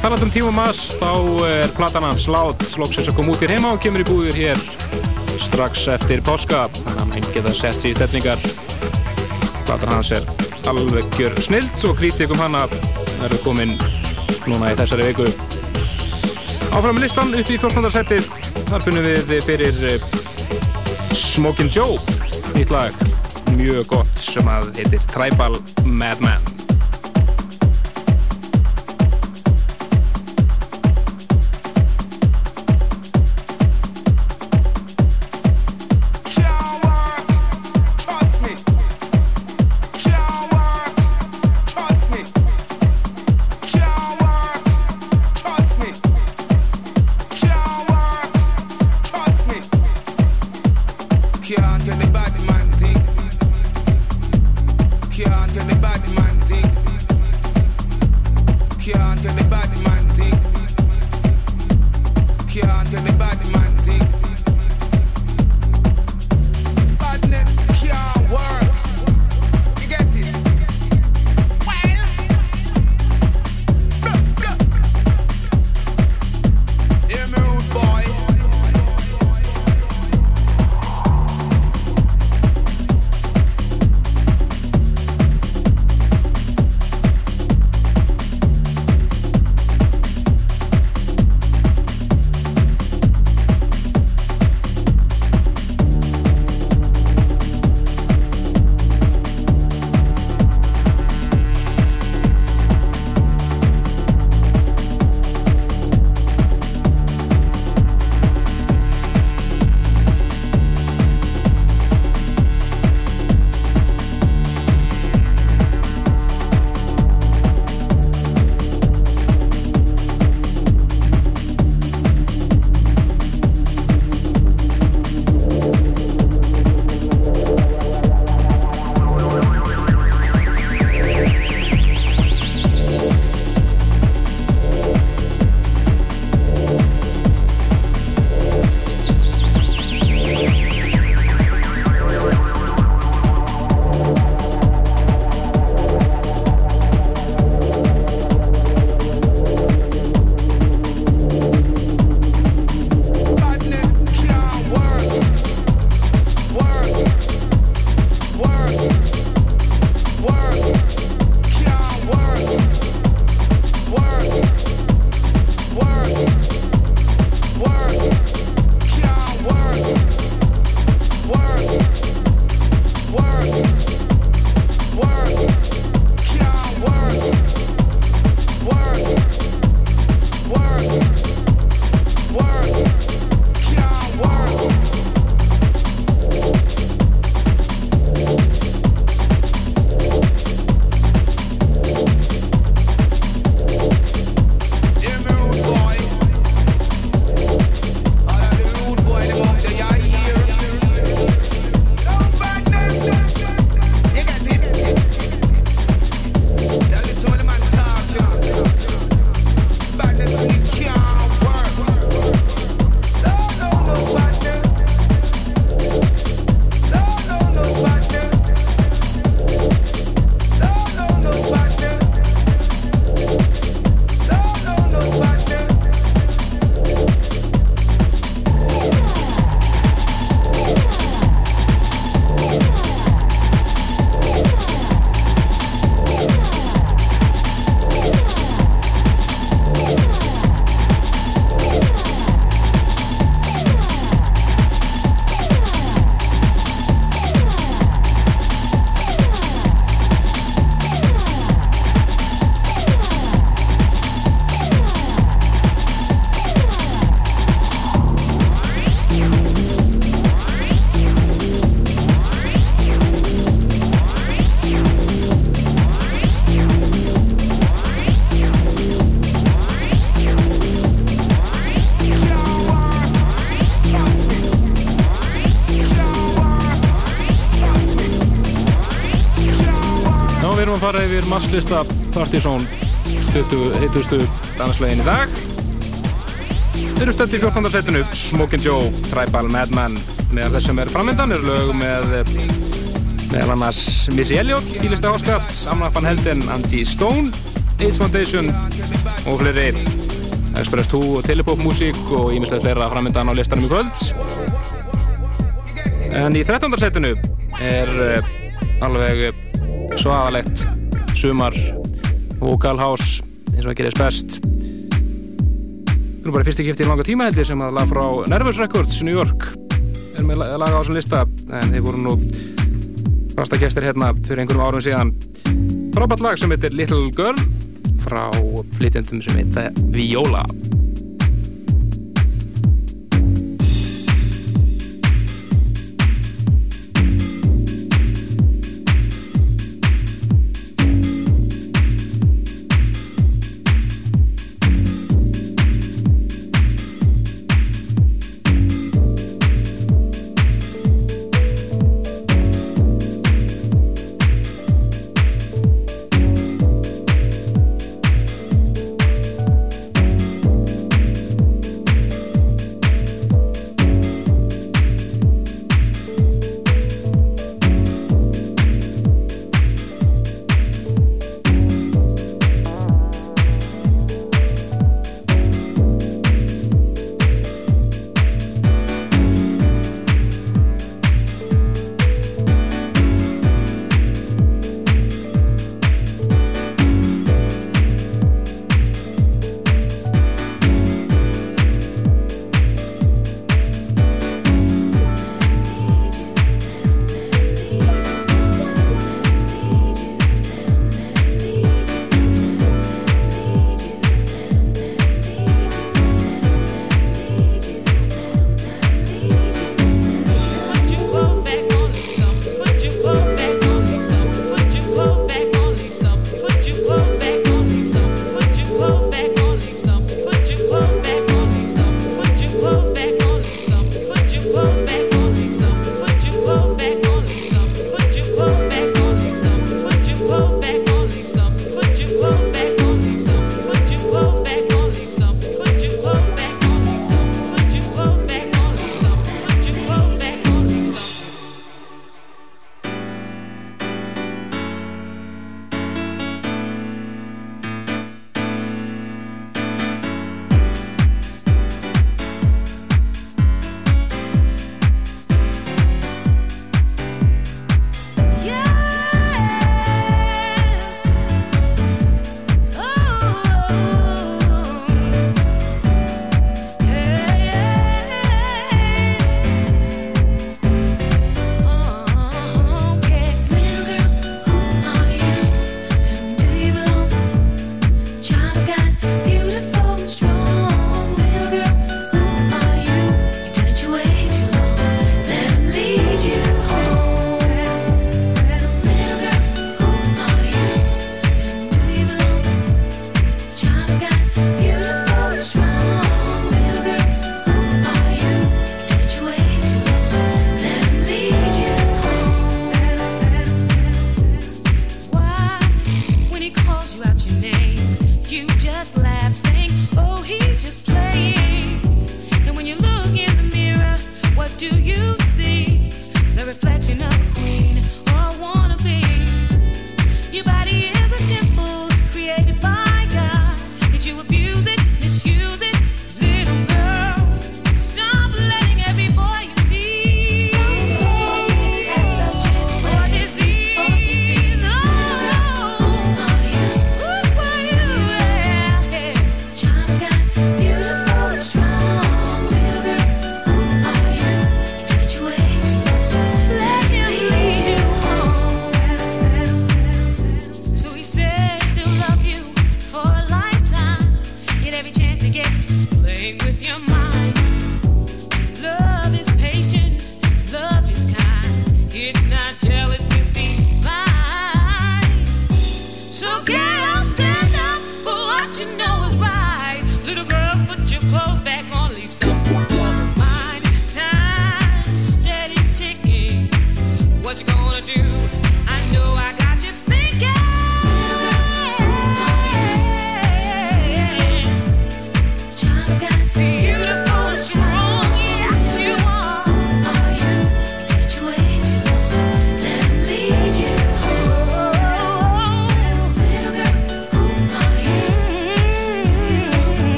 Taland um Timo Maas þá er platan hans Lát loksins að koma út í heima og kemur í búðir hér strax eftir páska. Þannig að hann geta sett sér í stefningar platan hans er alveg gjör snilt og krítikum hana er komin núna í þessari viku. Áfram listan upp í 14. setið. Þar finnum við fyrir eh, Smokin' Joe. Nýtt lag, mjög gott sem að heitir Tribal Madman fara yfir masslista Partizón 20 heitustu danslegin í dag Þeir eru stöndi í 14. setinu Smokin' Joe, Tribal Madman Meðal þess sem er framöndan er lög með eh, meðal annars Missy Elliot, Fílista Áskatt, Amna van Helden, Angie Stone, AIDS Foundation og fleiri Express 2 og Telepop músík og ímislega fleira framöndan á listanum í kvöld. En í 13. setinu er uh, alveg svaðalegt sumar vocal house eins og það gerist best. Það er bara fyrsti kipti í langa tíma heldur sem að lag frá Nervous Records New York er með lag á þessum lista. En þeir voru nú fasta gestir hérna fyrir einhverjum árum síðan. Frábært lag sem heitir Little Girl frá flytjandum sem heita Viola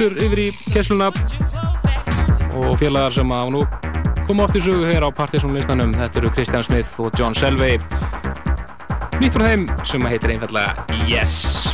aftur yfir í kessluna og félagar sem að nú koma oft í sögu hér á partysónlistanum þetta eru Kristján Smith og John Selvey nýtt frá þeim sem heitir einfallega Yes!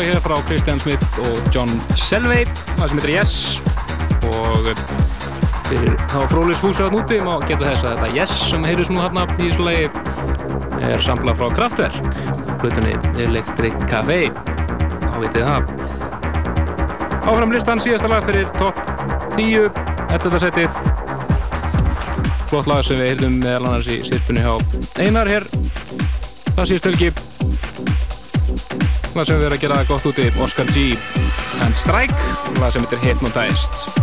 Lag hér frá Christian Smith og John Selvey það sem heitir Yes. Og fyrir þá frólis fúsað núti má geta þess að þetta Yes sem heyrðis nú hérna í þessu lagi er samlað frá Kraftwerk hlutunni Electric Café þá vitið það. Áfram listan síðasta lag fyrir topp 10 11. setið. Flott lag sem við heyrðum meðal annars í sirpunni hjá Einar hér það síðust helgi það sem við erum að gera gott úti Oscar G. And Strike það sem heitir Hypnotized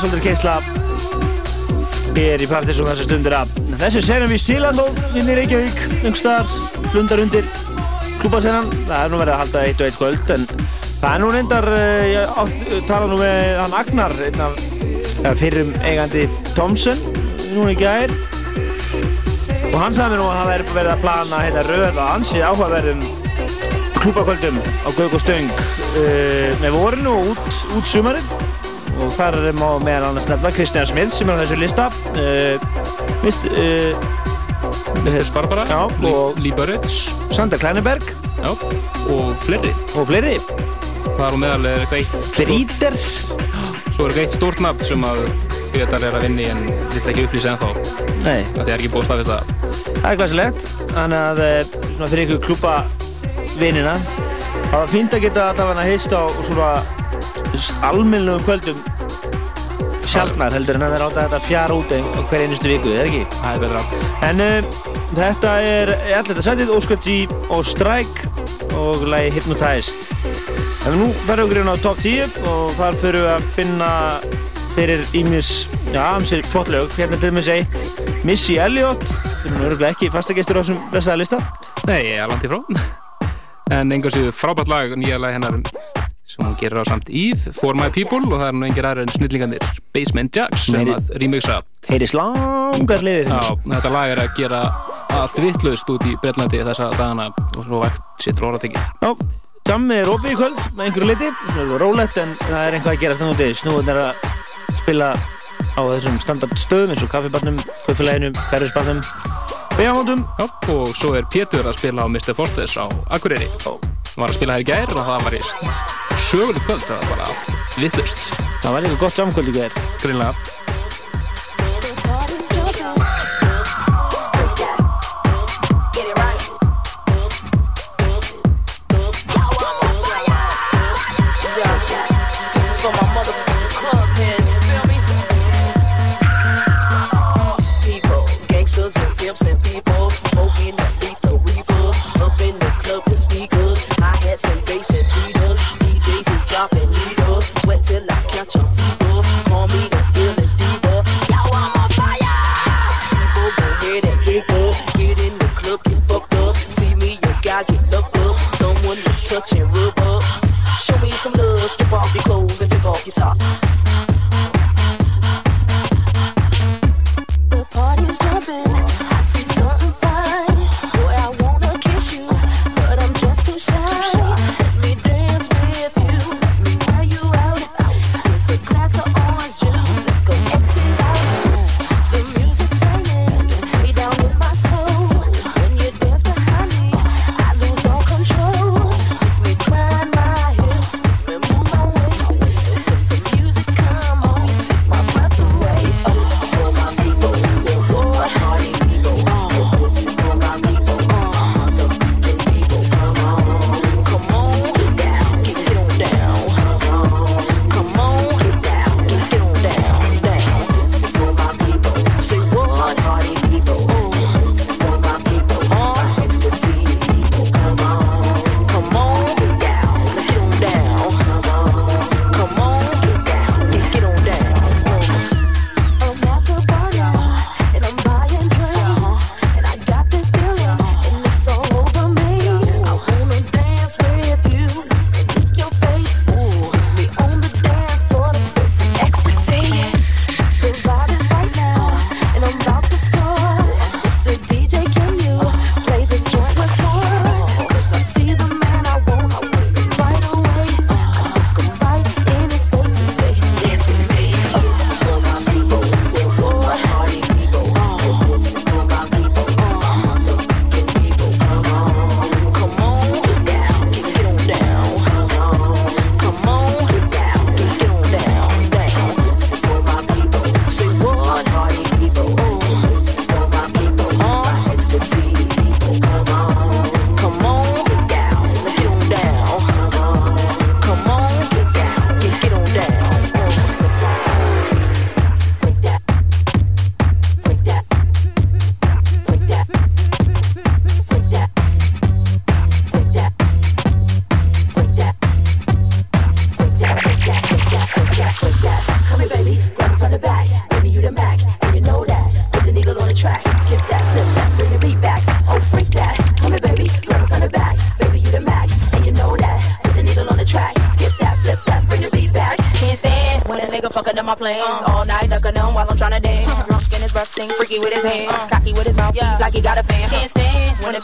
Er svolítið keisla hér í Partisum þessa stundir að þessi serum við Stílandó inn í Reykjavík, yngstar, blundar undir klúbasennan það er nú verið að halda eitt og eitt kvöld en það er nú reyndar uh, ég tala nú með hann Agnar einn af fyrrum eigandi Thomson núna í gær. Og hann sagði mér nú að það væri verið að plana hérna röð að ansið áhugaverðum klúbakvöldum á Gauk og Stöng uh, með vorinu og út, út sumarið og þar má meðal annars nefna Kristján Smith sem er á þessu lista uh, mist, uh, Mr. Barbara, Já, og- Lee Burridge Sander Kleineberg já, og fleiri. og fleiri Það er á meðal er eitthvað eitt Breeders Svo er eitthvað eitt stórt nafn sem að Gretar er að vinni en vill ekki upplýsa ennþá. Nei, Það er ekki búið að staðfesta það. það er glæsilegt þannig að eh, svona fyrir ykkur klúpa vinina það var fínt að geta allavega heist á svona almennlegum kvöldum sjálfnar heldur en að vera átt að þetta fjara út hver einustu viku, er ekki? Það er betra. En uh, þetta er allir þetta sætið, Óskar G og Strike og lagi Hypnotized. En nú verðum við inn á top 10 og þar fyrir við að finna fyrir ímis, já, ansið flott lög. Hérna er til dæmis eitt Missy Elliott, sem er örgulega ekki fastagestur á þessum blessaða lista. Nei, ég er langt í frá. En séu frábært lag, nýja lag hennar sem hún gerir á samt Eve, For My People og það er nú engir aðra en snillingarnir Basement Jacks sem Meiri- að remixa Heyris langar liðir. Já, þetta lag er að gera allt vittlaust út í Breitlandi þessa dagana og svo vægt sittur orðatekið. Já, Jammi er opið í kvöld með einhverju liti, svona rólegt en það er einhvað að gera stannúti. Snúðun er að spila á þessum standard stöðum eins og kaffibarnum, kaufélaginu, ferðisbarnum, begamótum. Já, og svo er Pétur að spila á Mr. Fosters á Akureyri. Hann var að spila hér gær og það var í sögulegt kvöld, það var bara allt vittlaust. Það var eitthvað gott samkvöld í gær. Greinlega. Your to rub up. Show me some love, strip off your clothes and take off your socks.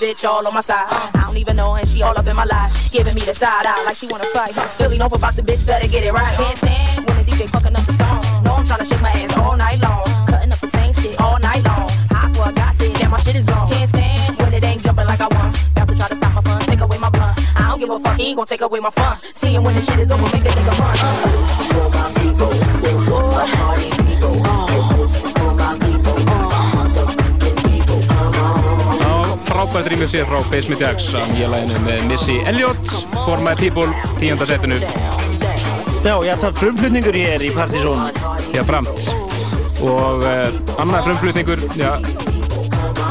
Bitch all on my side. I don't even know and she all up in my life. Giving me the side eye like she wanna fight. Philly know for boxing, bitch, better get it right. Can't stand when the DJ fucking up the song. No, I'm tryna shake my ass all night long. Cutting up the same shit all night long. High for a goddamn, yeah, my shit is gone. Can't stand when it ain't jumping like I want. About to try to stop my fun, take away my blunt. I don't give a fuck, he ain't gonna take away my fun. Seeing when the shit is over, make the nigga run. Uh. Já, frábært rýmur sér frá Basement Jacks að nýja læginu með Missy Elliott For My People, tíunda setinu. Já, ég ætla frumflutningur hér í Partizón. Já, framt og uh, annað frumflutningur já,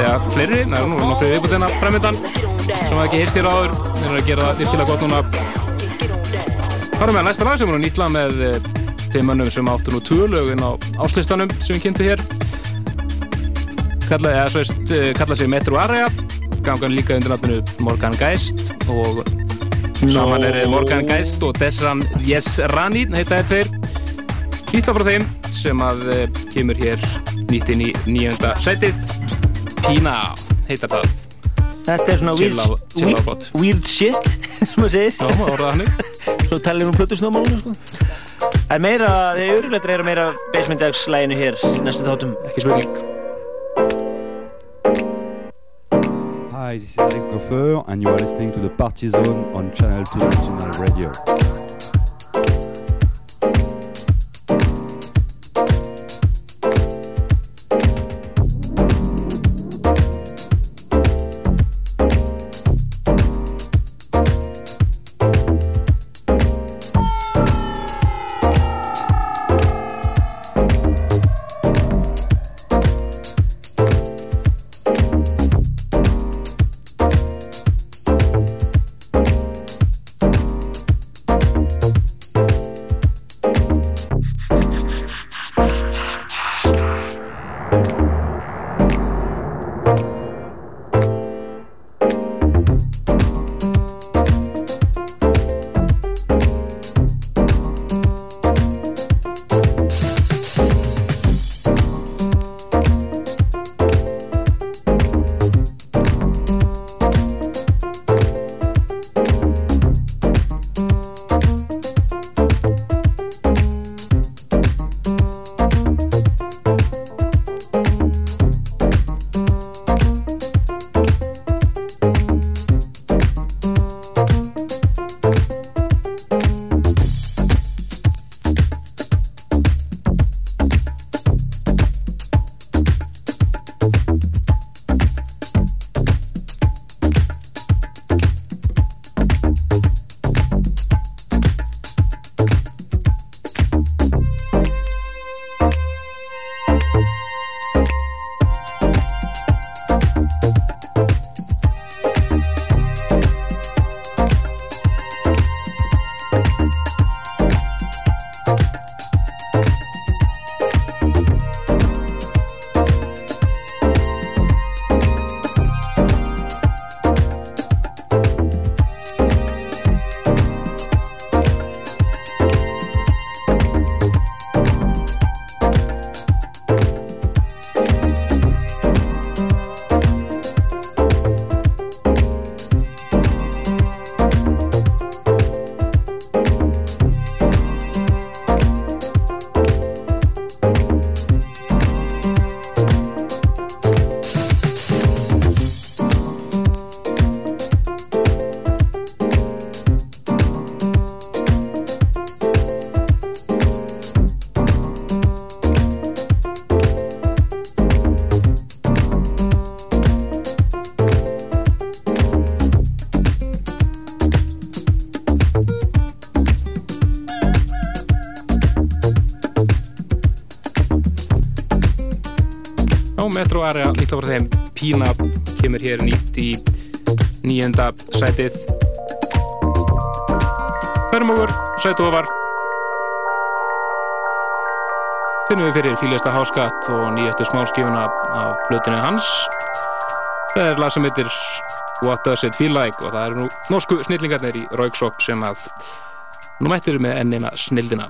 já, fleiri er nú nokkru viðbútina framöndan sem hafa ekki heyrst hér áður. Þeir eru að gera það virkilega gott núna. Hárum við að næsta lag sem er nýtt lag með uh, þeim mönnum sem áttu nú tvö lögin á áslistanum sem við kynntu hér. Kalla, eða, svo veist, uh, kalla sig Metro Area gangan líka undir nafninu Morgan Geist og saman Nú. er Morgan Geist og Desran Yesrani heita þeir tveir. Hýtla frá þeim sem að uh, kemur hér nýtt inn í nýjönda sætið. Tina heitar það. Þetta er svona Chill weird, weird, weird shit sem maður segir. Já, maður orðað hannig Svo talir hún plötusnómálunum sko. En meira, þeir örgulega er meira Basement Jacks læginu hér næstu þáttum. Ekki spurning Hi, this is Alex Goffer, and you are listening to the Party Zone on Channel 2 National Radio. Já, Metro Area, líkla frá þeim Pína kemur hér nýtt í nýjenda sætið. Förum okkur, sætu ofar Finnum við fyrir fílista háskatt og nýjastu smáskifuna af blötinu hans. Það er lag sem heitir What Does It Feel Like? Og það eru nú norsku snillingarnir í Rauksop sem að nú mættir með ennina snildina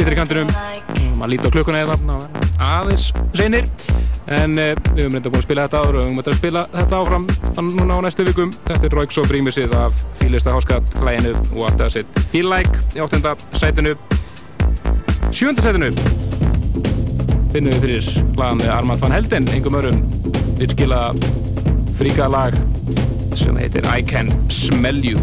stýttir í kantinum. Maður líti á klukkuna eða aðeins seinir en uh, við höfum reynda búin að spila þetta áður og við höfum að spila þetta áfram núna á næstu vikum. Þetta er Royx og Brímisið af Fílista Háskat læginu What Does It Feel Like? Í áttunda sætinu. Sjönda sætinu finnum við fyrir lagan með Armand van Helden engum örum virkilega fríka lag sem heitir I Can Smell You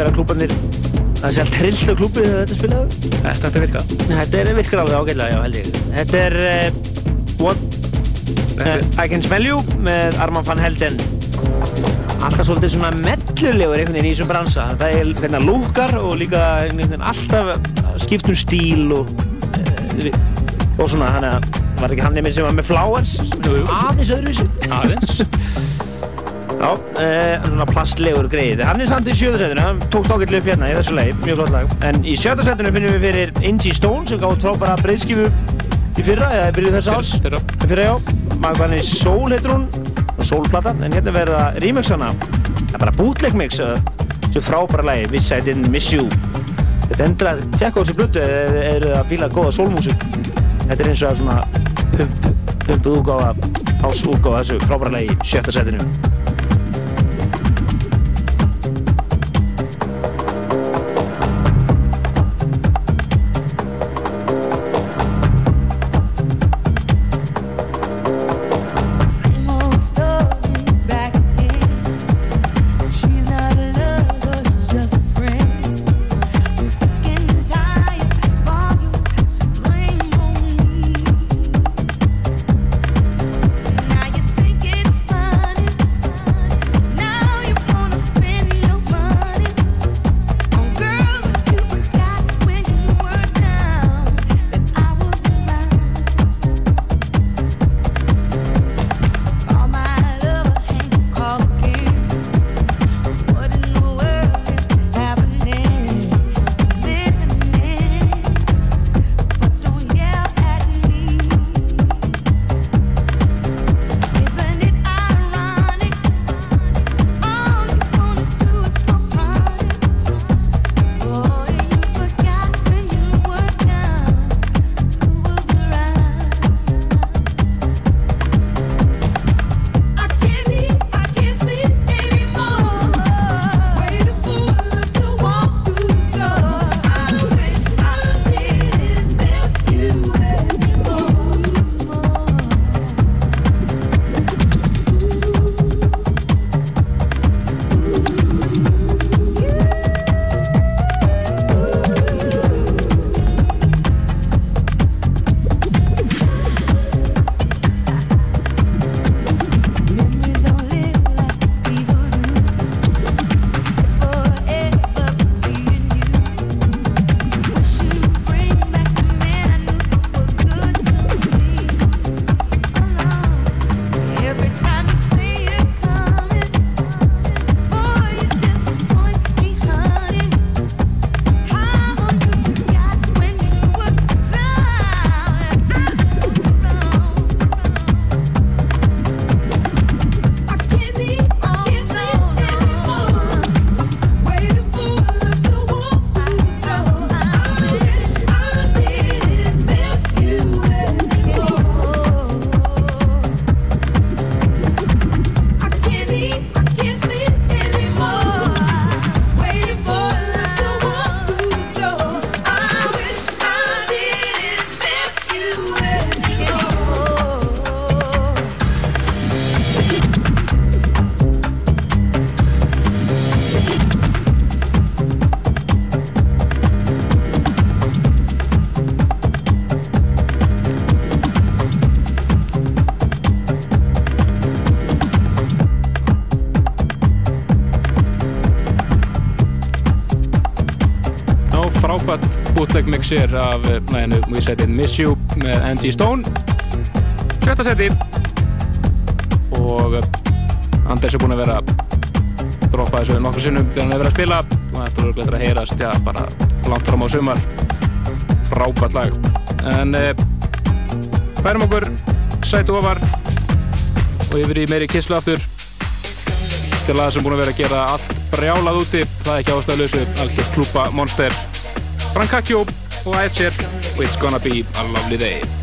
að klúbarnir það sé að trillta klúbið þegar þetta spilaðu Þetta ætti að virka. Þetta er virkar alveg ágætlega, já held ég. Þetta er uh, What uh, I Can Smell You með Arman van Helden. Alltaf svolítið svona mellulegur einhvern veginn í þessum bransa. Það er hvernig að lúkar og líka alltaf skipt um stíl og, uh, og svona, hann að var ekki hann nefnir sem var með Flowers aðeins öðruvísi. Aðeins Já, uh, svona plastlegur greið Hann er samt í sjöðu setinu, hann tókst ágætlega upp hérna í þessu leið, mjög flott lag. En í sjötta setinu finnum við fyrir Angie Stone sem gáði frábæra breyðskifu í fyrra, eða í byrjuð þess ás Fyrra. Fyrra, já, hann í Soul heitur hún. Og Soulplata, en hérna verða remixana Það er bara bootleg mix uh, þessu frábæra lagi, Wish I Didn't Miss You. Þetta er endilega, tjekka á þessu blötu eða eru að fíla góða soulmusik. Þetta er eins og að svona pump, pumpuð útgáfa, ás útgáfa þessu frábæra lagi í sjötta bootleg mixir af næðinu We Said It Miss You með Angie Stone. Sjötta seti og Anders er búinn að vera droppa þessu nokkur sinnum þegar hann hefur verið að spila. Og þetta er örugglega að heyrast, já, bara langt fram á sumar. Frábært lag. En eh, færum okkur sætu ofar og yfir í meiri kisslu aftur. Til að sem búin að vera að gera allt brjálað úti, það er ekki ástæðuleysu algjört klúpa monster Brancaccio og og It's Gonna Be a Lovely Day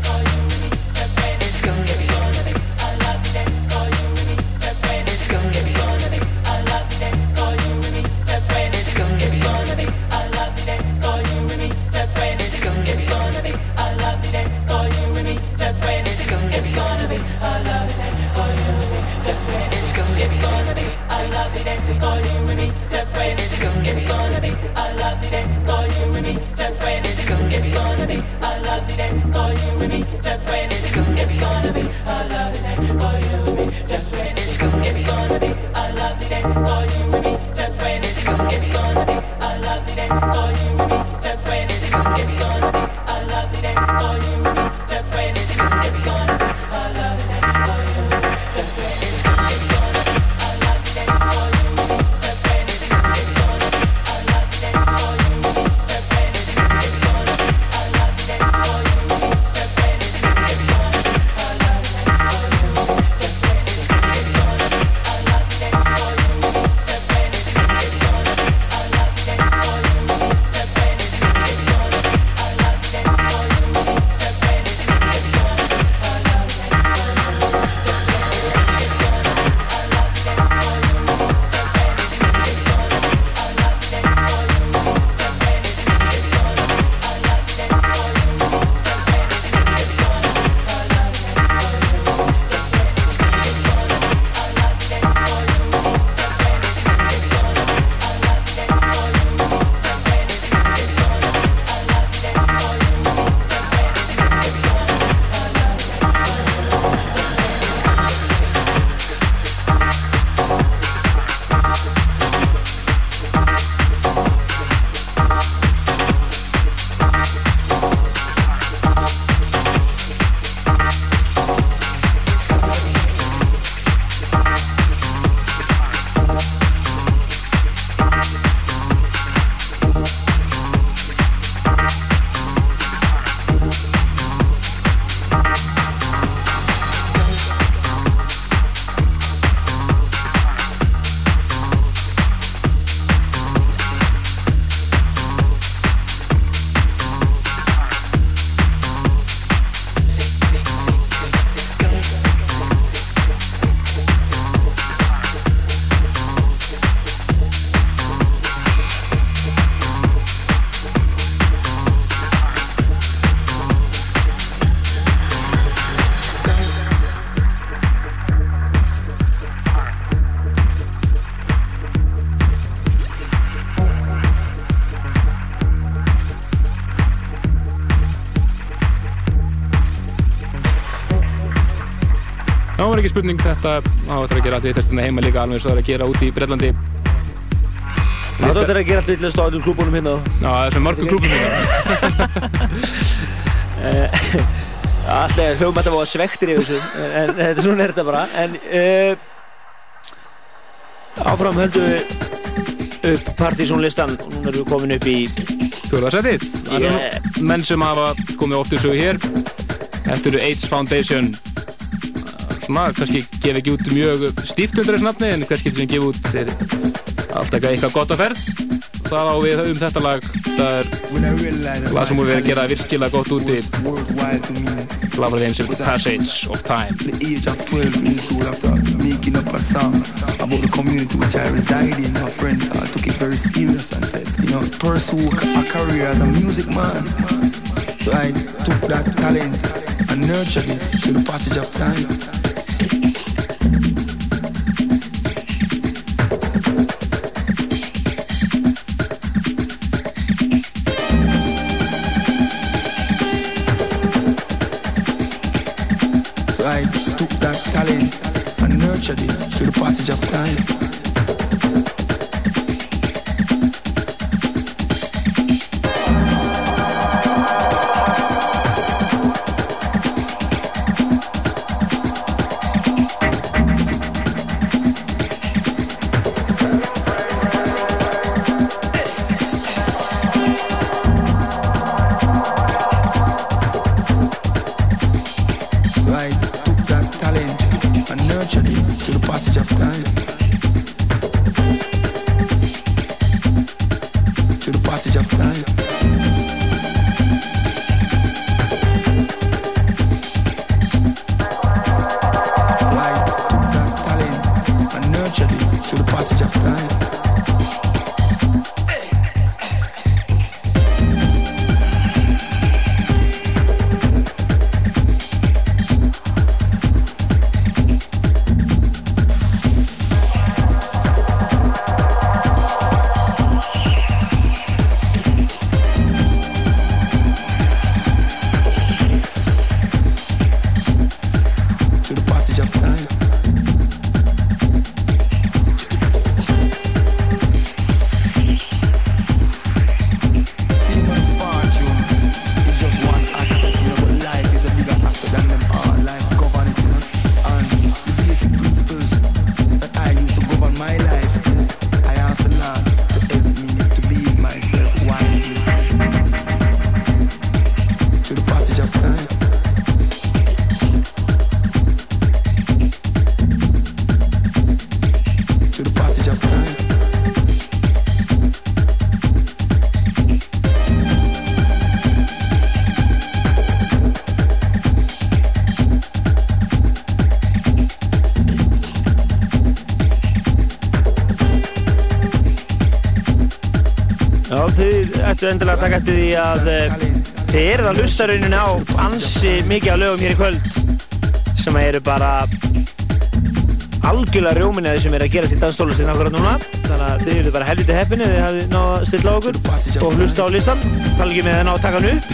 ekki spurning þetta á þetta að gera allt vittlust heima líka alveg eins og það er að gera út í Breitlandi Það er að gera allt villast á öllum klúbunum hérna. Já, þessum mörgum klúbunum hérna. Alltaf hljóðum að það var svektir yfir þessu en, en þetta svona er þetta bara. En uh, áfram höldum við upp partysónlistan. Og núna erum við komin upp í Fjóðarsætið Það Yeah. menn sem hafa komið oft í sögu hér. Eftir AIDS Foundation Svona, kannski gef ekki út mjög stíft undir þessu nafni en kannski sem gef út er alltaf eitthvað- gott að ferð Það á við um þetta lag Það er lag sem voru verið að gera virkilega gott úti Lag frá þeim sem Passage of Time The age of 12 years old after making up a song about the community which I reside in. My friends I took it very serious and said, you know, pursue a career as a music man. So I took that talent and nurtured it through the passage of time. Passage ættu endilega að taka eftir því að eh, þið eruð að hlusta rauninni á ansi mikið af lögum hér í kvöld sem eru bara algjörlega rjóminni að því sem er að gera til danstólustin akkurat núna. Þannig að þið eru bara helviti heppinni þið hafið náða að stilla okkur og hlusta á listan tala ekki með að ná að taka hann upp.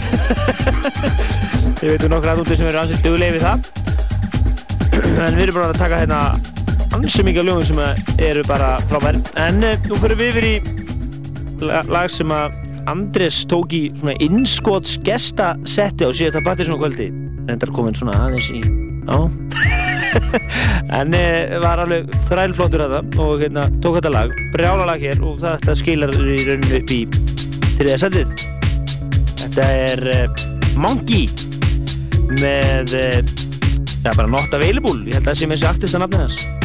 Þið veitum nokkra að úti sem eru ansið duglega við það. En við erum bara að taka hérna ansi mikið af lögum sem eru bara frábær. En eh, nú fyrir við yfir í la- lag sem að Andres tók í svona innskots gestasetti á síðasta Pattinson kvöldi. Reyndar komin svona aðeins í já. En e, var alveg þrælflottur að það og hérna tók þetta lag. Brjála lag hér og þetta skilar í rauninu upp í þriða setið. Þetta er e, Monkey með e, það er bara not available. Ég held að það sé með þessi artista nafnið hans. Everybody's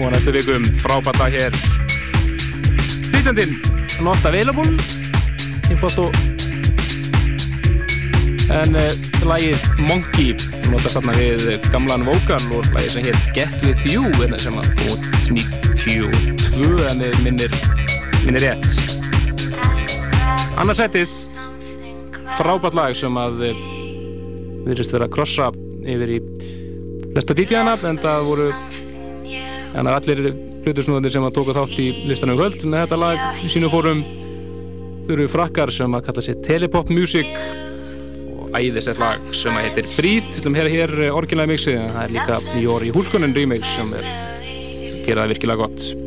og næstu vikum. Frábært lag hér. Flytjandinn Not Available. Infosto en uh, lagið Monkey notast þarna við gamlan vokal og lagið sem hér Get With You hérna sem að út 92 en við minnir, minnir rétt. Annarsætið frábært lag sem að uh, virðist vera að krossa yfir í flesta DJ-ana en það voru en allir hlutusnúðanir sem að tóka þátt í listanum kvöld með þetta lag í sínu fórum þau eru frakkar sem að kalla sér Telepop Music og æðisett lag sem að heitir Breathe. Til að heyra hér orginlega mixið en það er líka Jóri Húlkonen remix sem er gera það virkilega gott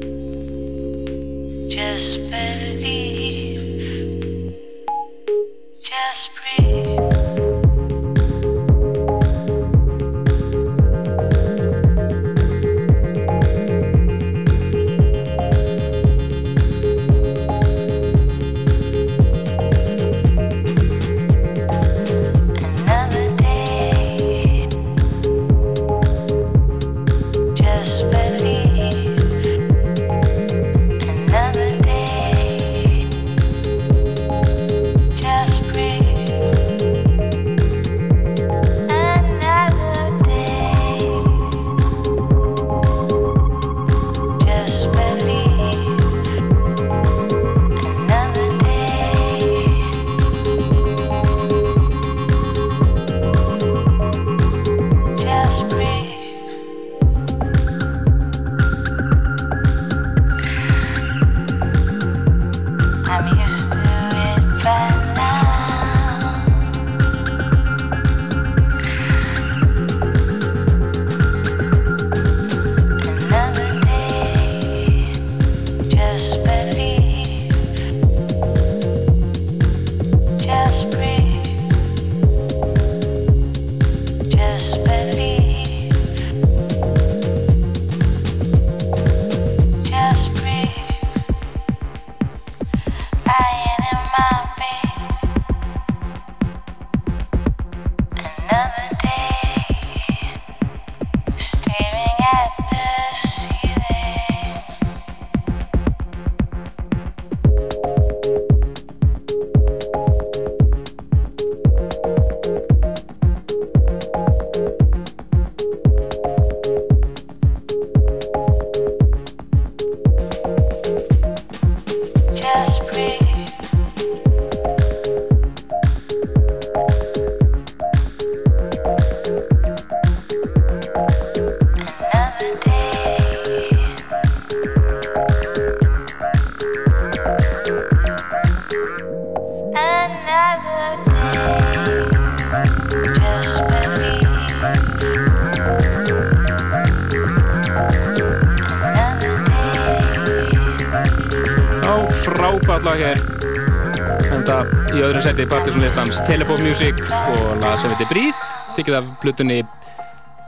Tekið af plutunni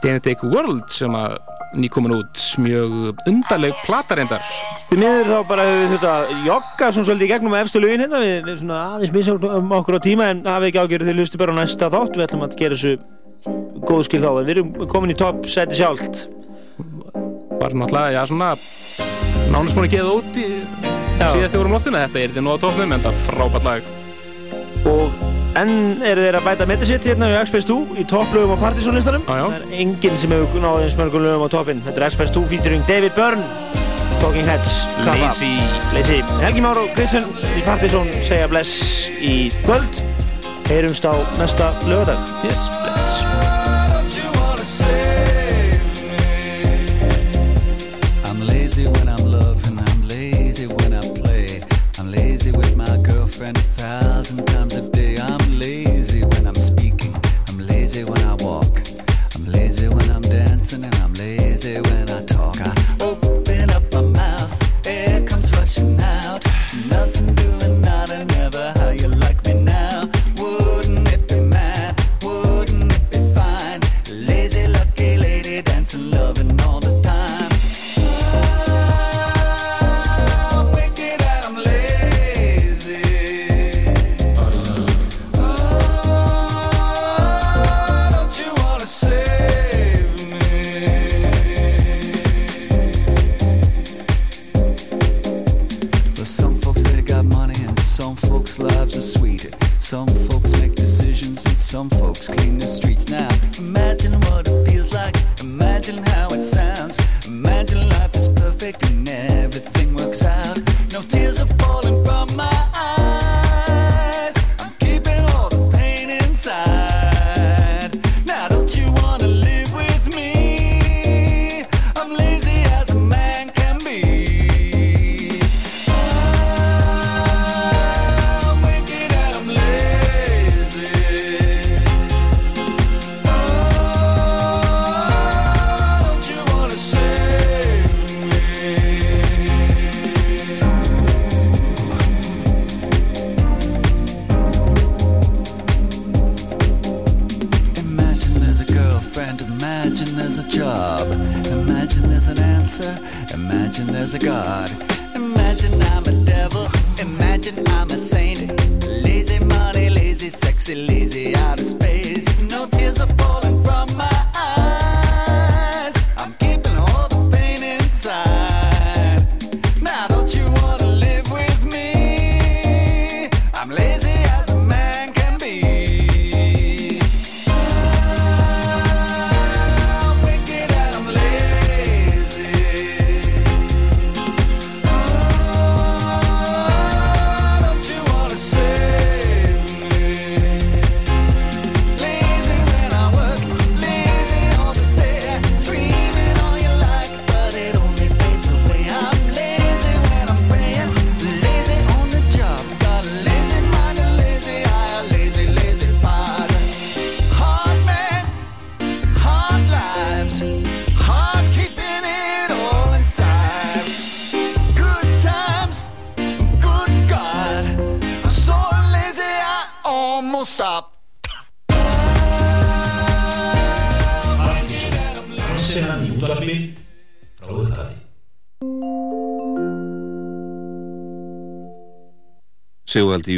Genetic World sem að nýkomin út mjög undarleg platarendar Því miður þá bara við þetta jogga svona svolítið í gegnum efstu lögin hérna. Við, við svona aðeins missum um okkur á tíma en hafið ekki ágjörðu til hlustu bara á næsta þátt. Við ætlum að gera þessu góðu skil þá en við erum komin í topp seti sjálft. Var náttúrulega, já svona nánast búin að geða út í síðasti vorum loftinu. Þetta er þetta nú á toppnum en það frábært lag. Og enn eru þeir að bæta metasitt hérna í Express 2 í topplögum á Partizónlistanum það er enginn sem hefur náð eins mörgum lögum á toppin þetta er Express 2 featuring David Byrne Talking Heads. Lazy. Lazy. Helgi Már og Kristján í Partizón segja bless í kvöld. Heyrumst á næsta lögadag yes, bless listening. Sigvaldi